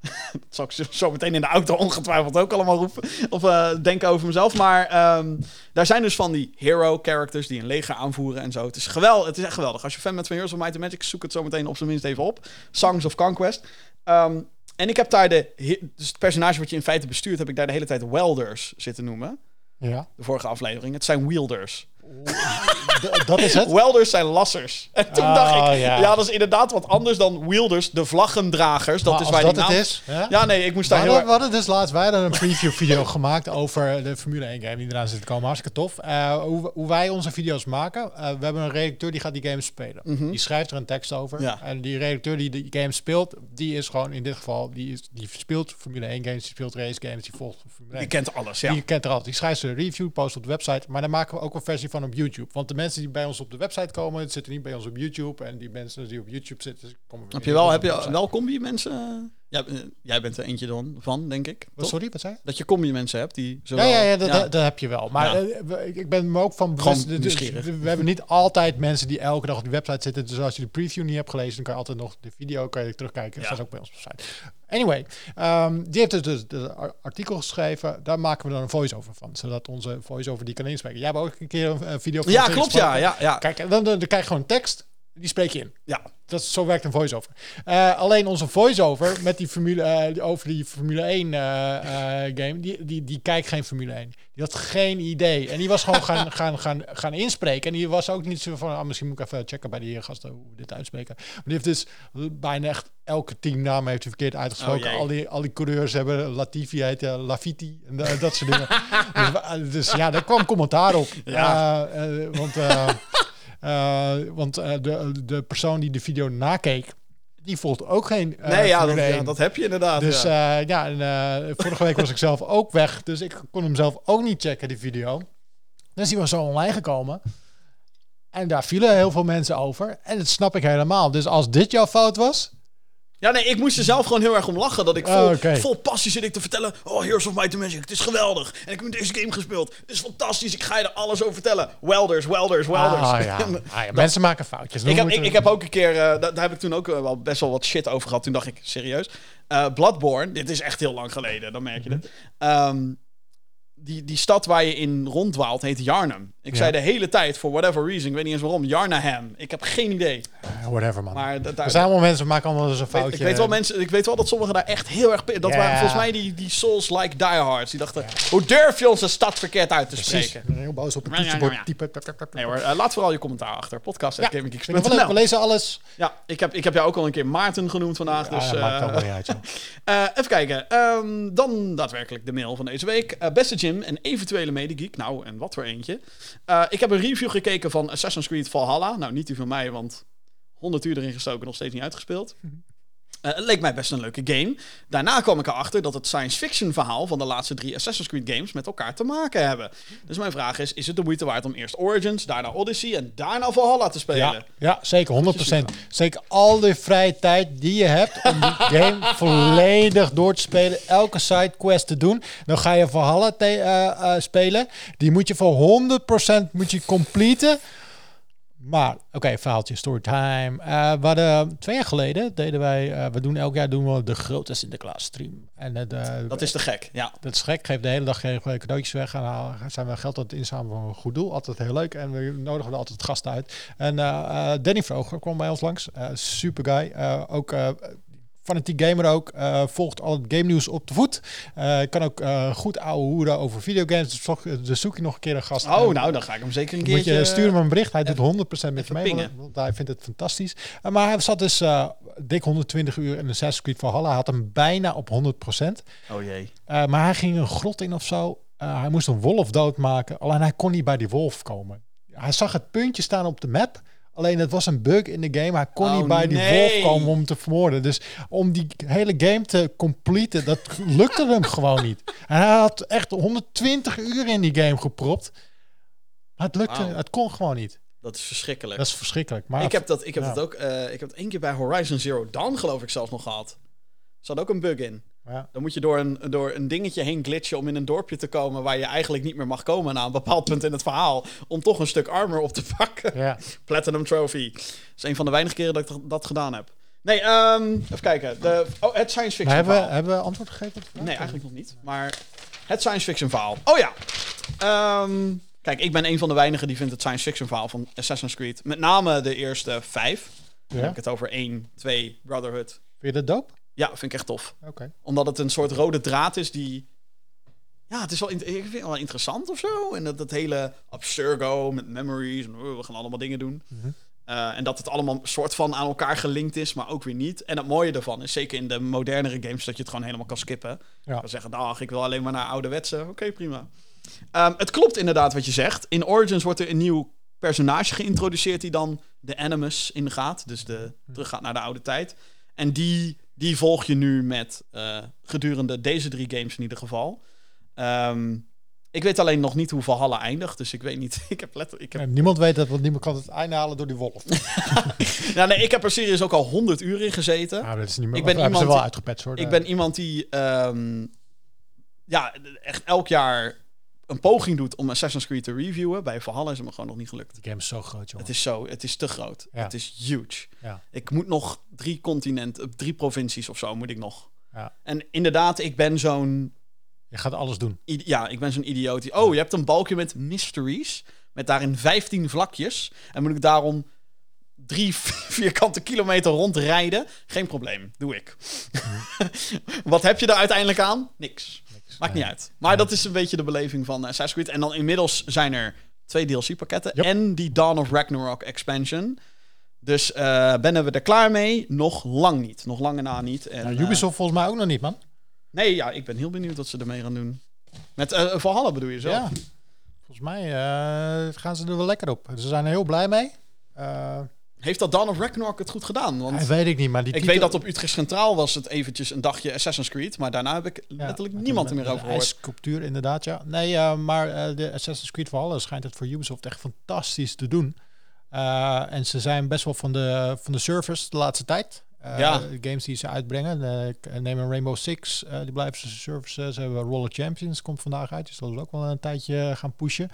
[SPEAKER 2] dat zal ik zo- meteen in de auto ongetwijfeld ook allemaal roepen. Of eh, denken over mezelf. Maar ehm, daar zijn dus van die hero characters die een leger aanvoeren en zo. Het is, geweldig, het is echt geweldig. Als je fan bent van Heroes of Might and Magic, zoek het zo meteen op zijn minst even op. Songs of Conquest. Ehm, en ik heb daar de... Dus het personage wat je in feite bestuurt, heb ik daar de hele tijd welders zitten noemen.
[SPEAKER 3] Ja.
[SPEAKER 2] De vorige aflevering. Het zijn wielders.
[SPEAKER 3] Dat is het.
[SPEAKER 2] Welders zijn lassers. En toen
[SPEAKER 3] Oh,
[SPEAKER 2] dacht ik,
[SPEAKER 3] ja.
[SPEAKER 2] ja. dat is inderdaad wat anders dan wielders, de vlaggendragers. Dat
[SPEAKER 3] Maar
[SPEAKER 2] is waar
[SPEAKER 3] dat
[SPEAKER 2] die
[SPEAKER 3] het is. Ja?
[SPEAKER 2] Ja, nee, ik moest daar heel
[SPEAKER 3] we hadden dus laatst wij hadden een preview video gemaakt over de Formule 1 game die eraan zit te komen. Hartstikke tof. Eh, hoe, hoe wij onze video's maken. Eh, we hebben een redacteur die gaat die game spelen. Die schrijft er een tekst over.
[SPEAKER 2] Mhm. Ja.
[SPEAKER 3] En die redacteur die die game speelt, die is gewoon in dit geval, die, is, die speelt Formule 1 games, die speelt race games, die volgt Formule 1.
[SPEAKER 2] Je kent alles, ja.
[SPEAKER 3] Die kent er altijd. Die schrijft ze een review, post op de website. Maar daar maken we ook een versie van op YouTube. Want de mensen die bij ons op de website komen, zitten niet bij ons op YouTube. En die mensen die op YouTube zitten, komen
[SPEAKER 2] Heb je wel, heb je wel combi mensen? Ja, eh, jij bent er eentje dan van, denk ik.
[SPEAKER 3] Wat,
[SPEAKER 2] toch?
[SPEAKER 3] Sorry, wat zei je?
[SPEAKER 2] Dat je combi mensen hebt die zo.
[SPEAKER 3] Ja, ja, ja, dat, dat- dat heb je wel. Maar
[SPEAKER 2] Ja.
[SPEAKER 3] eh, ik- ben me ook van bewust. Dus. We hebben niet altijd mensen die elke dag op die website zitten. Dus als je de preview niet hebt gelezen, dan kan je altijd nog de video kan je terugkijken. Dat staat ook bij ons op de site. Anyway, ehm, die heeft dus de, de ar- artikel geschreven. Daar maken we dan een voice-over van. Zodat onze voice-over die kan inspreken. Jij hebt ook een keer een, video van
[SPEAKER 2] Ja, klopt, ja, ja, ja.
[SPEAKER 3] Kijk, dan, dan, dan krijg je gewoon tekst. Die spreek je in.
[SPEAKER 2] Ja,
[SPEAKER 3] Dat, is- zo werkt een voice-over. Eh, alleen onze voice-over met die Formule, eh, over die Formule 1 eh, game, die, die, die kijkt geen Formule 1. Die had geen idee. En die was gewoon gaan, gaan, gaan, gaan inspreken. En die was ook niet zo van, ah, misschien moet ik even checken bij die gasten hoe we dit uitspreken. Maar die heeft dus bijna echt elke teamnaam heeft hij verkeerd uitgesproken.
[SPEAKER 2] Oh,
[SPEAKER 3] al, die, al die coureurs hebben Latifi heet Lafiti en da- dat soort dingen. dus, dus ja, daar kwam commentaar op.
[SPEAKER 2] Ja.
[SPEAKER 3] Want want eh, de, de persoon die de video nakeek, die volgt ook geen eh,
[SPEAKER 2] nee, ja dat,
[SPEAKER 3] Formule
[SPEAKER 2] ja,
[SPEAKER 3] 1.
[SPEAKER 2] dat heb je inderdaad.
[SPEAKER 3] Dus
[SPEAKER 2] ja.
[SPEAKER 3] ja, ja en, eh, vorige week was ik zelf ook weg, dus ik kon hem zelf ook niet checken, die video. Dus die was zo online gekomen. En daar vielen heel veel mensen over. En dat snap ik helemaal. Dus als dit jouw fout was,
[SPEAKER 2] ja, nee, ik moest er zelf gewoon heel erg om lachen. Dat ik vol,
[SPEAKER 3] Oh, oké.
[SPEAKER 2] vol passie zit ik te vertellen. Oh, Heroes of Might and Magic, het is geweldig. En ik heb deze game gespeeld. Het is fantastisch. Ik ga je er alles over vertellen. Welders, welders, welders.
[SPEAKER 3] Ah, ja. Ah, ja, mensen maken foutjes.
[SPEAKER 2] Ik heb, ik, ik heb ook een keer, eh, daar, daar heb ik toen ook eh, wel best wel wat shit over gehad. Toen dacht ik, serieus? Eh, Bloodborne, dit is echt heel lang geleden, dan merk je
[SPEAKER 3] Mhm.
[SPEAKER 2] het. Ehm, die, die stad waar je in ronddwaalt heet Yarnum. Ik
[SPEAKER 3] Ja.
[SPEAKER 2] zei de hele tijd, for whatever reason, ik weet niet eens waarom, Yarnaham. Ik heb geen idee.
[SPEAKER 3] Eh, whatever, man.
[SPEAKER 2] Maar daar,
[SPEAKER 3] er zijn allemaal mensen, maken allemaal eens een
[SPEAKER 2] weet-
[SPEAKER 3] foutje.
[SPEAKER 2] ik weet wel mensen, ik weet wel dat sommigen daar echt heel erg... Dat waren volgens mij die, die Souls-like diehards. Die dachten, hoe durf je onze stad verkeerd uit te
[SPEAKER 3] Precies.
[SPEAKER 2] spreken?
[SPEAKER 3] Heel boos op het toetsenbord
[SPEAKER 2] ja, ja.
[SPEAKER 3] typen.
[SPEAKER 2] Nee hoor, eh, laat vooral je commentaar achter. Podcast
[SPEAKER 3] Ja, wel leuk. We lezen alles.
[SPEAKER 2] Ja, ik heb, ik heb jou ook al een keer Maarten genoemd vandaag. Dus,
[SPEAKER 3] dat maakt
[SPEAKER 2] eh,
[SPEAKER 3] allemaal niet uit,
[SPEAKER 2] eh, even kijken. Ehm, dan daadwerkelijk de mail van deze week. Eh, beste Jim en eventuele medegeek. Nou, en wat voor eentje. Eh, ik heb een review gekeken van Assassin's Creed Valhalla. Nou, niet die van mij, want 100 uur erin gestoken, nog steeds niet uitgespeeld. Eh, het leek mij best een leuke game. Daarna kwam ik erachter dat het science fiction verhaal van de laatste drie Assassin's Creed games met elkaar te maken hebben. Dus mijn vraag is, is het de moeite waard om eerst Origins, daarna Odyssey en daarna Valhalla te spelen?
[SPEAKER 3] Ja, ja, zeker, 100%. Zeker al die vrije tijd die je hebt om die game volledig door te spelen, elke sidequest te doen. Dan ga je Valhalla eh, eh, spelen. Die moet je voor 100% moet je completen. Maar, oké, verhaaltje, storytime. Uh, we hadden twee jaar geleden, deden wij, uh, we doen elk jaar doen we de grote Sinterklaas stream. En uh,
[SPEAKER 2] dat is te gek, ja.
[SPEAKER 3] Dat is gek, geef de hele dag geen cadeautjes weg. En dan zijn we geld aan het inzamelen voor een goed doel. Altijd heel leuk. En we nodigen er altijd gasten uit. En Danny Vroger kwam bij ons langs. super guy. ook fanatiek gamer ook. Uh, volgt al het game nieuws op de voet. Uh, kan ook uh, goed ouwe hoeren over videogames. Dus zoek je nog een keer een gast.
[SPEAKER 2] Oh, nou, dan ga ik hem zeker een keertje...
[SPEAKER 3] Moet je sturen hem een bericht. Hij doet 100% met je mee, want, want, hij vindt het fantastisch. maar hij zat dus dik 120 uur in Assassin's Creed Valhalla. Hij had hem bijna op 100%.
[SPEAKER 2] Oh jee.
[SPEAKER 3] maar hij ging een grot in of zo. hij moest een wolf doodmaken. Alleen hij kon niet bij die wolf komen. Hij zag het puntje staan op de map... Alleen het was een bug in de game. Hij kon
[SPEAKER 2] Oh,
[SPEAKER 3] niet bij die
[SPEAKER 2] nee.
[SPEAKER 3] wolf komen om te vermoorden. Dus om die hele game te completen, dat lukte hem gewoon niet. En hij had echt 120 uur in die game gepropt. Maar het lukte, het kon gewoon niet.
[SPEAKER 2] Dat is verschrikkelijk.
[SPEAKER 3] Dat is verschrikkelijk. Maar
[SPEAKER 2] ik heb dat, ik heb
[SPEAKER 3] ja.
[SPEAKER 2] dat ook, eh, ik heb het één keer bij Horizon Zero Dawn geloof ik zelfs nog gehad. Er zat ook een bug in.
[SPEAKER 3] Ja.
[SPEAKER 2] Dan moet je door een, door een dingetje heen glitchen om in een dorpje te komen waar je eigenlijk niet meer mag komen na een bepaald punt in het verhaal. Om toch een stuk armor op te pakken.
[SPEAKER 3] Ja.
[SPEAKER 2] Platinum Trophy. Dat is een van de weinige keren dat ik dat- gedaan heb. Nee, ehm, even kijken. De, oh, het science fiction
[SPEAKER 3] hebben, we,
[SPEAKER 2] verhaal.
[SPEAKER 3] hebben we antwoord gegeven?
[SPEAKER 2] Nee, eigenlijk nog niet. Maar het science fiction verhaal. Oh ja. Ehm, kijk, ik ben een van de weinigen die vindt het science fiction verhaal van Assassin's Creed. Met name de eerste vijf. Dan
[SPEAKER 3] Ja?
[SPEAKER 2] heb ik het over 1, 2, Brotherhood.
[SPEAKER 3] Vind je dat dope?
[SPEAKER 2] Ja, vind ik echt tof.
[SPEAKER 3] Oké.
[SPEAKER 2] Omdat het een soort rode draad is die... Ja, het is wel, in- ik vind het wel interessant of zo. En dat, dat hele absurgo met memories. En, oh, we gaan allemaal dingen doen.
[SPEAKER 3] Mhm.
[SPEAKER 2] Eh, en dat het allemaal soort van aan elkaar gelinkt is, maar ook weer niet. En het mooie ervan is, zeker in de modernere games, dat je het gewoon helemaal kan skippen.
[SPEAKER 3] Ja.
[SPEAKER 2] Dan zeggen, dag, ik wil alleen maar naar ouderwetse. Oké, prima. Ehm, het klopt inderdaad wat je zegt. In Origins wordt er een nieuw personage geïntroduceerd die dan de Animus ingaat. Dus de, teruggaat naar de oude tijd. En die, die volg je nu met eh, gedurende deze drie games in ieder geval. Ehm, ik weet alleen nog niet hoe Valhalla eindigt, dus ik weet niet. Ik heb. Ik heb
[SPEAKER 3] Ja, niemand weet dat, want niemand kan het einde halen door die wolf.
[SPEAKER 2] Ja, nee, ik heb er serieus ook al 100 uur in gezeten.
[SPEAKER 3] Ah, dat is niet meer.
[SPEAKER 2] Ik ben iemand
[SPEAKER 3] wel hoor.
[SPEAKER 2] ik ben iemand die ehm, ja, echt elk jaar een poging doet om Assassin's Creed te reviewen. Bij Valhalla is het me gewoon nog niet gelukt.
[SPEAKER 3] Die game is zo groot, jongen.
[SPEAKER 2] Het is zo, het is te groot.
[SPEAKER 3] Ja.
[SPEAKER 2] Het is huge.
[SPEAKER 3] Ja.
[SPEAKER 2] Ik moet nog drie continenten, drie provincies of zo moet ik nog.
[SPEAKER 3] Ja.
[SPEAKER 2] En inderdaad, ik ben zo'n
[SPEAKER 3] Je gaat alles doen.
[SPEAKER 2] ja, ik ben zo'n idioot. die- Oh, je hebt een balkje met mysteries. Met daarin 15 vlakjes. En moet ik daarom drie vierkante kilometer rondrijden? Geen probleem, doe ik. Wat heb je er uiteindelijk aan? Niks. Maakt niet uit. Maar dat is een beetje de beleving van Assassin's Creed. En dan inmiddels zijn er twee DLC-pakketten.
[SPEAKER 3] Yep.
[SPEAKER 2] En die Dawn of Ragnarok expansion. Dus eh ben we er klaar mee? Nog lang niet. Nog lange na niet. En,
[SPEAKER 3] Nou,
[SPEAKER 2] eh,
[SPEAKER 3] Ubisoft volgens mij ook nog niet, man.
[SPEAKER 2] nee, ja, ik ben heel benieuwd wat ze ermee gaan doen. Met eh Valhalla bedoel je zo?
[SPEAKER 3] Ja. Volgens mij eh, gaan ze er wel lekker op. Ze zijn er heel blij mee.
[SPEAKER 2] Heeft dat Dawn of Ragnarok het goed gedaan? Want
[SPEAKER 3] weet ik niet, maar die
[SPEAKER 2] ik
[SPEAKER 3] titel-
[SPEAKER 2] weet dat op Utrecht Centraal was het eventjes een dagje Assassin's Creed. Maar daarna heb ik
[SPEAKER 3] Ja,
[SPEAKER 2] letterlijk niemand er meer over gehoord.
[SPEAKER 3] ijssculptuur, inderdaad, ja. Nee, maar eh, de Assassin's Creed Valhalla schijnt het voor Ubisoft echt fantastisch te doen. Eh, en ze zijn best wel van de, van de service de laatste tijd. Eh,
[SPEAKER 2] Ja.
[SPEAKER 3] De games die ze uitbrengen. Ik neem een Rainbow Six, eh, die blijven ze servicen. Ze hebben Roller Champions, komt vandaag uit. Dus dat is ook wel een tijdje gaan pushen.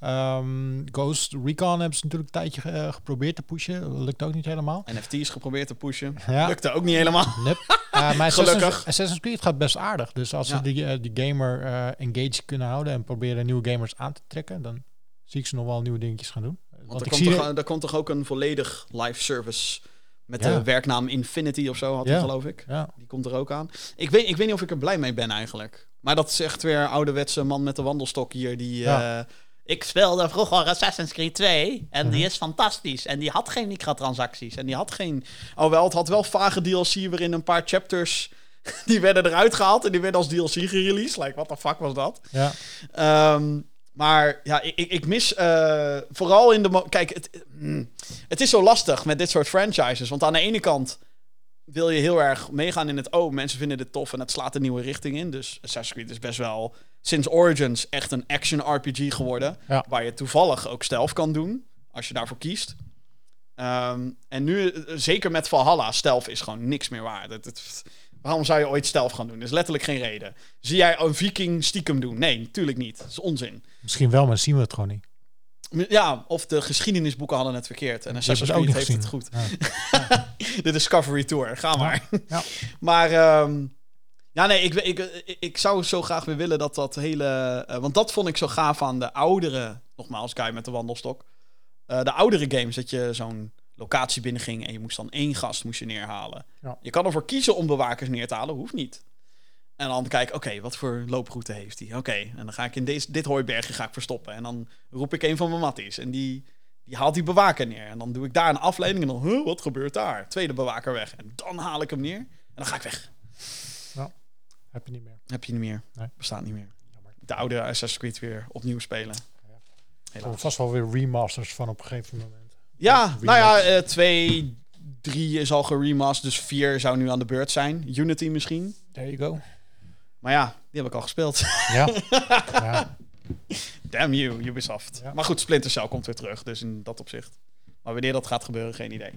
[SPEAKER 3] Ehm, Ghost Recon hebben ze natuurlijk een tijdje geprobeerd te pushen. Lukt ook niet helemaal.
[SPEAKER 2] NFT's geprobeerd te pushen.
[SPEAKER 3] Ja.
[SPEAKER 2] Lukte ook niet helemaal.
[SPEAKER 3] Uh, maar Assassin's,
[SPEAKER 2] Gelukkig.
[SPEAKER 3] Assassin's Creed gaat best aardig. Dus als
[SPEAKER 2] Ja.
[SPEAKER 3] ze die, die gamer engaged kunnen houden en proberen nieuwe gamers aan te trekken, dan zie ik ze nog wel nieuwe dingetjes gaan doen. Want,
[SPEAKER 2] Want er
[SPEAKER 3] ik
[SPEAKER 2] komt,
[SPEAKER 3] zie
[SPEAKER 2] toch, er komt toch ook een volledig live service met
[SPEAKER 3] Ja.
[SPEAKER 2] de werknaam Infinity of zo, had
[SPEAKER 3] Ja.
[SPEAKER 2] hij geloof ik.
[SPEAKER 3] ja,
[SPEAKER 2] Die komt er ook aan. Ik weet, ik weet niet of ik er blij mee ben eigenlijk. Maar dat is echt weer ouderwetse man met de wandelstok hier die... Eh, ik speelde vroeger Assassin's Creed 2 en
[SPEAKER 3] Mhm.
[SPEAKER 2] die is fantastisch. En die had geen microtransacties. En die had geen... Oh wel, het had wel vage DLC waarin een paar chapters... Die werden eruit gehaald en die werden als DLC gereleased. Like, what the fuck was dat?
[SPEAKER 3] ja.
[SPEAKER 2] Ehm, maar ja, ik, ik mis eh, vooral in de... Kijk, het, mm, het is zo lastig met dit soort franchises. Want aan de ene kant wil je heel erg meegaan in het... Oh, mensen vinden dit tof en het slaat een nieuwe richting in. Dus Assassin's Creed is best wel sinds Origins echt een action RPG geworden.
[SPEAKER 3] Ja.
[SPEAKER 2] Waar je toevallig ook stealth kan doen, als je daarvoor kiest. Ehm, en nu, eh, zeker met Valhalla, stealth is gewoon niks meer waard. Het, het- waarom zou je ooit stealth gaan doen? Er is letterlijk geen reden. Zie jij een viking stiekem doen? Nee, natuurlijk niet. Dat is onzin.
[SPEAKER 3] Misschien wel, maar zien we het gewoon niet.
[SPEAKER 2] Ja, of de geschiedenisboeken hadden het verkeerd. En Assassin's Creed heeft
[SPEAKER 3] gezien.
[SPEAKER 2] het goed.
[SPEAKER 3] Ja.
[SPEAKER 2] De Discovery Tour, ga maar.
[SPEAKER 3] Ja.
[SPEAKER 2] Maar ehm, ja, nee, ik, ik, ik, ik zou zo graag weer willen dat dat hele... eh, want dat vond ik zo gaaf aan de oudere, nogmaals, Guy met de wandelstok. Eh, de oudere games, dat je zo'n locatie binnenging en je moest dan één gast moest je neerhalen.
[SPEAKER 3] Ja.
[SPEAKER 2] Je kan ervoor kiezen om bewakers neer te halen, hoeft niet. En dan kijk, oké, wat voor looproute heeft hij? Oké, en dan ga ik in deze, dit hooibergje ga ik verstoppen. En dan roep ik een van mijn matties. En die, die haalt die bewaker neer. En dan doe ik daar een afleiding. En dan, huh, wat gebeurt daar? Tweede bewaker weg. En dan haal ik hem neer. En dan ga ik weg.
[SPEAKER 3] Heb je niet meer.
[SPEAKER 2] Heb je niet meer.
[SPEAKER 3] Nee.
[SPEAKER 2] Bestaat niet meer.
[SPEAKER 3] Jammer.
[SPEAKER 2] De oude Assassin's Creed weer opnieuw spelen. Helaas.
[SPEAKER 3] komen vast wel weer remasters van op een gegeven moment.
[SPEAKER 2] Ja, nou ja, eh, twee, drie is al geremasterd. Dus vier zou nu aan de beurt zijn. Unity misschien.
[SPEAKER 3] There you go.
[SPEAKER 2] Maar ja, die heb ik al gespeeld.
[SPEAKER 3] Ja. ja.
[SPEAKER 2] Damn you, Ubisoft.
[SPEAKER 3] Ja.
[SPEAKER 2] Maar goed, Splinter Cell komt weer terug, dus in dat opzicht. Maar wanneer dat gaat gebeuren, geen idee.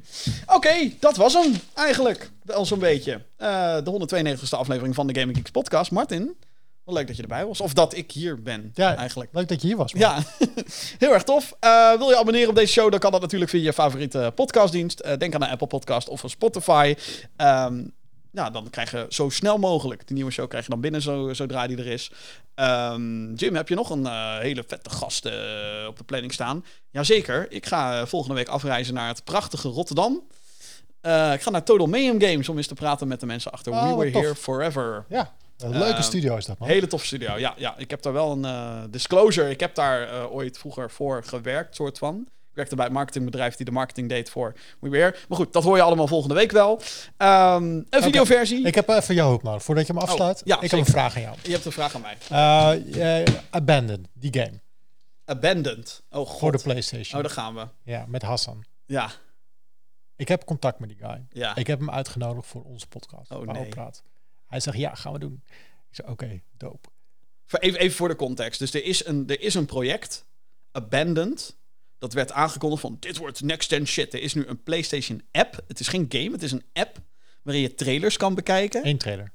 [SPEAKER 2] Oké, dat was hem eigenlijk. Wel zo'n beetje. Eh, de 192e aflevering van de Gaming Geeks podcast. Martin, wel leuk dat je erbij was. Of dat ik hier ben,
[SPEAKER 3] Ja.
[SPEAKER 2] eigenlijk.
[SPEAKER 3] Leuk dat je hier was. man.
[SPEAKER 2] Ja, heel erg tof. Eh, wil je abonneren op deze show, dan kan dat natuurlijk via je favoriete podcastdienst. Eh, denk aan een Apple Podcast of een Spotify. Ehm, ja, dan krijg je zo snel mogelijk. Die nieuwe show krijg je dan binnen zo, zodra die er is. Ehm, Jim, heb je nog een eh, hele vette gast op de planning staan? Jazeker. Ik ga volgende week afreizen naar het prachtige Rotterdam. Ik ga naar Total Mayhem Games om eens te praten met de mensen achter
[SPEAKER 3] Oh,
[SPEAKER 2] We
[SPEAKER 3] wat
[SPEAKER 2] Were
[SPEAKER 3] tof.
[SPEAKER 2] Here Forever.
[SPEAKER 3] Ja. Een leuke
[SPEAKER 2] Ehm,
[SPEAKER 3] studio is dat, man.
[SPEAKER 2] Hele toffe studio. Ja, ja, ik heb daar wel een eh, disclosure. Ik heb daar eh, ooit vroeger voor gewerkt, soort van. Ik werkte bij het marketingbedrijf die de marketing deed voor We Weer. Maar goed, dat hoor je allemaal volgende week wel. Ehm, een videoversie.
[SPEAKER 3] Ik heb even jouw hulp nodig, voordat je hem afsluit.
[SPEAKER 2] ja,
[SPEAKER 3] ik heb een vraag aan jou.
[SPEAKER 2] Je hebt een vraag aan mij.
[SPEAKER 3] Eh, Abandoned, die game.
[SPEAKER 2] Abandoned. Oh god.
[SPEAKER 3] Voor de PlayStation.
[SPEAKER 2] Oh, daar gaan we.
[SPEAKER 3] Ja, met Hassan.
[SPEAKER 2] Ja,
[SPEAKER 3] Ik heb contact met die guy.
[SPEAKER 2] ja.
[SPEAKER 3] Ik heb hem uitgenodigd voor onze podcast.
[SPEAKER 2] Oh, nee.
[SPEAKER 3] praten. Hij zegt, ja, gaan we doen. Ik zeg, oké, dope.
[SPEAKER 2] Voor- Even, even voor de context. Dus er is, een, er is een project, Abandoned. Dat werd aangekondigd van, dit wordt next-gen shit. Er is nu een PlayStation app. Het is geen game, het is een app waarin je trailers kan bekijken.
[SPEAKER 3] Eén trailer.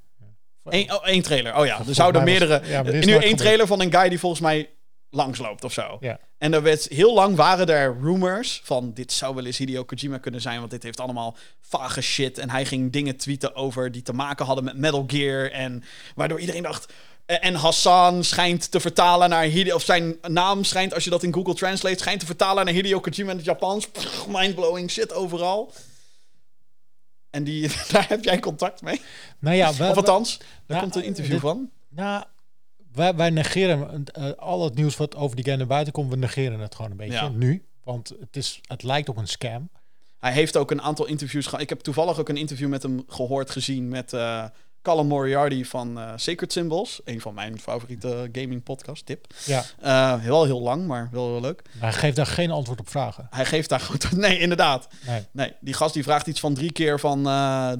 [SPEAKER 2] Eén oh, één trailer. Oh ja, er zouden
[SPEAKER 3] was-
[SPEAKER 2] meerdere.
[SPEAKER 3] ja, is
[SPEAKER 2] nu één trailer van een guy die volgens mij langsloopt of zo.
[SPEAKER 3] Ja.
[SPEAKER 2] En er werd heel lang waren er rumors van dit zou wel eens Hideo Kojima kunnen zijn, want dit heeft allemaal vage shit. En hij ging dingen tweeten over die te maken hadden met Metal Gear en waardoor iedereen dacht. eh, En Hassan schijnt te vertalen naar Hideo, of zijn naam schijnt, als je dat in Google Translate, schijnt te vertalen naar Hideo Kojima in het Japans. Pff, Mindblowing shit overal. En die, daar heb jij contact mee?
[SPEAKER 3] Nou ja, we,
[SPEAKER 2] Of althans, daar
[SPEAKER 3] Ja,
[SPEAKER 2] komt een interview
[SPEAKER 3] dit-
[SPEAKER 2] van.
[SPEAKER 3] Nou, wij, wij negeren eh, al het nieuws wat over die game naar buiten komt. We negeren het gewoon een beetje
[SPEAKER 2] Ja.
[SPEAKER 3] nu. Want het, is, het lijkt op een scam.
[SPEAKER 2] Hij heeft ook een aantal interviews gehad. Ik heb toevallig ook een interview met hem gehoord, gezien met eh Callum Moriarty van eh Sacred Symbols. Een van mijn favoriete gaming podcast, tip.
[SPEAKER 3] Ja,
[SPEAKER 2] wel heel lang, maar wel heel leuk.
[SPEAKER 3] hij geeft daar geen antwoord op vragen.
[SPEAKER 2] Hij geeft daar goed... Nee, inderdaad.
[SPEAKER 3] Nee.
[SPEAKER 2] Nee, die gast die vraagt iets van drie keer van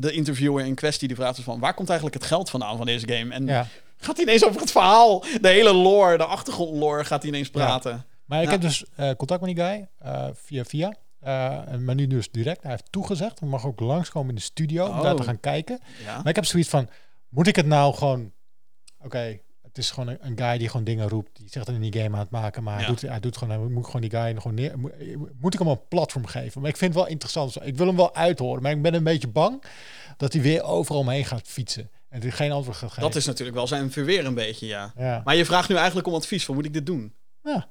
[SPEAKER 2] de interviewer in kwestie. Die vraagt dus van, waar komt eigenlijk het geld vandaan van deze game? En
[SPEAKER 3] Ja.
[SPEAKER 2] Gaat hij ineens over het verhaal, de hele lore, de achtergrondlore, gaat hij ineens praten.
[SPEAKER 3] Maar ik heb dus eh, contact met die guy eh, via via. Eh, maar nu dus direct. Hij heeft toegezegd. We mag ook langskomen in de studio om daar
[SPEAKER 2] Oh.
[SPEAKER 3] te gaan kijken.
[SPEAKER 2] Ja.
[SPEAKER 3] Maar ik heb zoiets van, moet ik het nou gewoon... Oké, het is gewoon een, een guy die gewoon dingen roept. Die zegt dat hij die game aan het maken. Maar hij, doet, hij doet gewoon... Moet gewoon die guy gewoon neer... Moet, moet ik hem een platform geven? Maar ik vind het wel interessant. Ik wil hem wel uithoren. Maar ik ben een beetje bang dat hij weer overal omheen gaat fietsen. En er geen antwoord gaat geven.
[SPEAKER 2] Dat is natuurlijk wel zijn verweer een beetje, ja.
[SPEAKER 3] Ja.
[SPEAKER 2] Maar je vraagt nu eigenlijk om advies. Van, moet ik dit doen?
[SPEAKER 3] ja,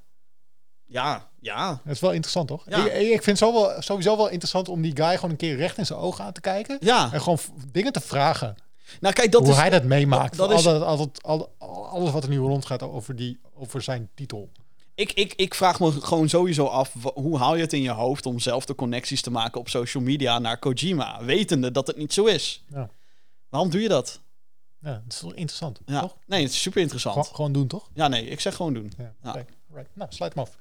[SPEAKER 2] Ja, ja.
[SPEAKER 3] dat is wel interessant, toch?
[SPEAKER 2] Ja.
[SPEAKER 3] Ik, ik vind het wel, sowieso wel interessant om die guy gewoon een keer recht in zijn ogen aan te kijken.
[SPEAKER 2] Ja.
[SPEAKER 3] En gewoon dingen te vragen.
[SPEAKER 2] Nou, kijk, dat
[SPEAKER 3] hoe
[SPEAKER 2] is...
[SPEAKER 3] hij dat meemaakt.
[SPEAKER 2] dat- dat is-
[SPEAKER 3] Altijd, altijd, al- alles wat er nu rondgaat over, die, over zijn titel.
[SPEAKER 2] Ik, ik, ik vraag me gewoon sowieso af, hoe haal je het in je hoofd om zelf de connecties te maken op social media naar Kojima, wetende dat het niet zo is?
[SPEAKER 3] Ja.
[SPEAKER 2] Waarom doe je dat?
[SPEAKER 3] Ja, dat is wel interessant,
[SPEAKER 2] Ja.
[SPEAKER 3] toch?
[SPEAKER 2] Nee, het is super interessant.
[SPEAKER 3] Gewoon, gewoon doen, toch?
[SPEAKER 2] Ja, nee, ik zeg gewoon doen.
[SPEAKER 3] Ja. Right. Nou, sluit hem af.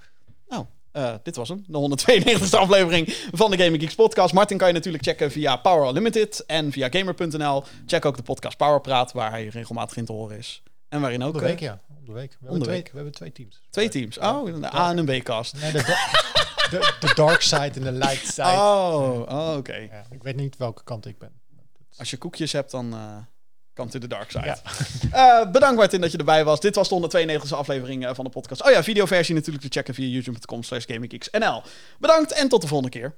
[SPEAKER 2] Nou, Eh, dit was hem, de 192e aflevering van de Gaming Geeks podcast. Martin kan je natuurlijk checken via Power Unlimited en via gamer.nl. Check ook de podcast Power Praat, waar hij regelmatig in te horen is. En waarin ook
[SPEAKER 3] Om de
[SPEAKER 2] eh,
[SPEAKER 3] week, ja. Om de week. We, hebben,
[SPEAKER 2] de
[SPEAKER 3] twee,
[SPEAKER 2] week.
[SPEAKER 3] we hebben twee teams.
[SPEAKER 2] twee teams. Oh, een A en een B-cast.
[SPEAKER 3] Nee, de, de, de dark side en de light side.
[SPEAKER 2] Oh, oh oké.
[SPEAKER 3] Ja, ik weet niet welke kant ik ben.
[SPEAKER 2] Als je koekjes hebt, dan eh kan to the dark side.
[SPEAKER 3] Ja.
[SPEAKER 2] Eh, bedankt Martin dat je erbij was. Dit was de 192e aflevering eh, van de podcast. Oh ja, videoversie natuurlijk te checken via youtube.com slash gaminggeeksnl. Bedankt en tot de volgende keer.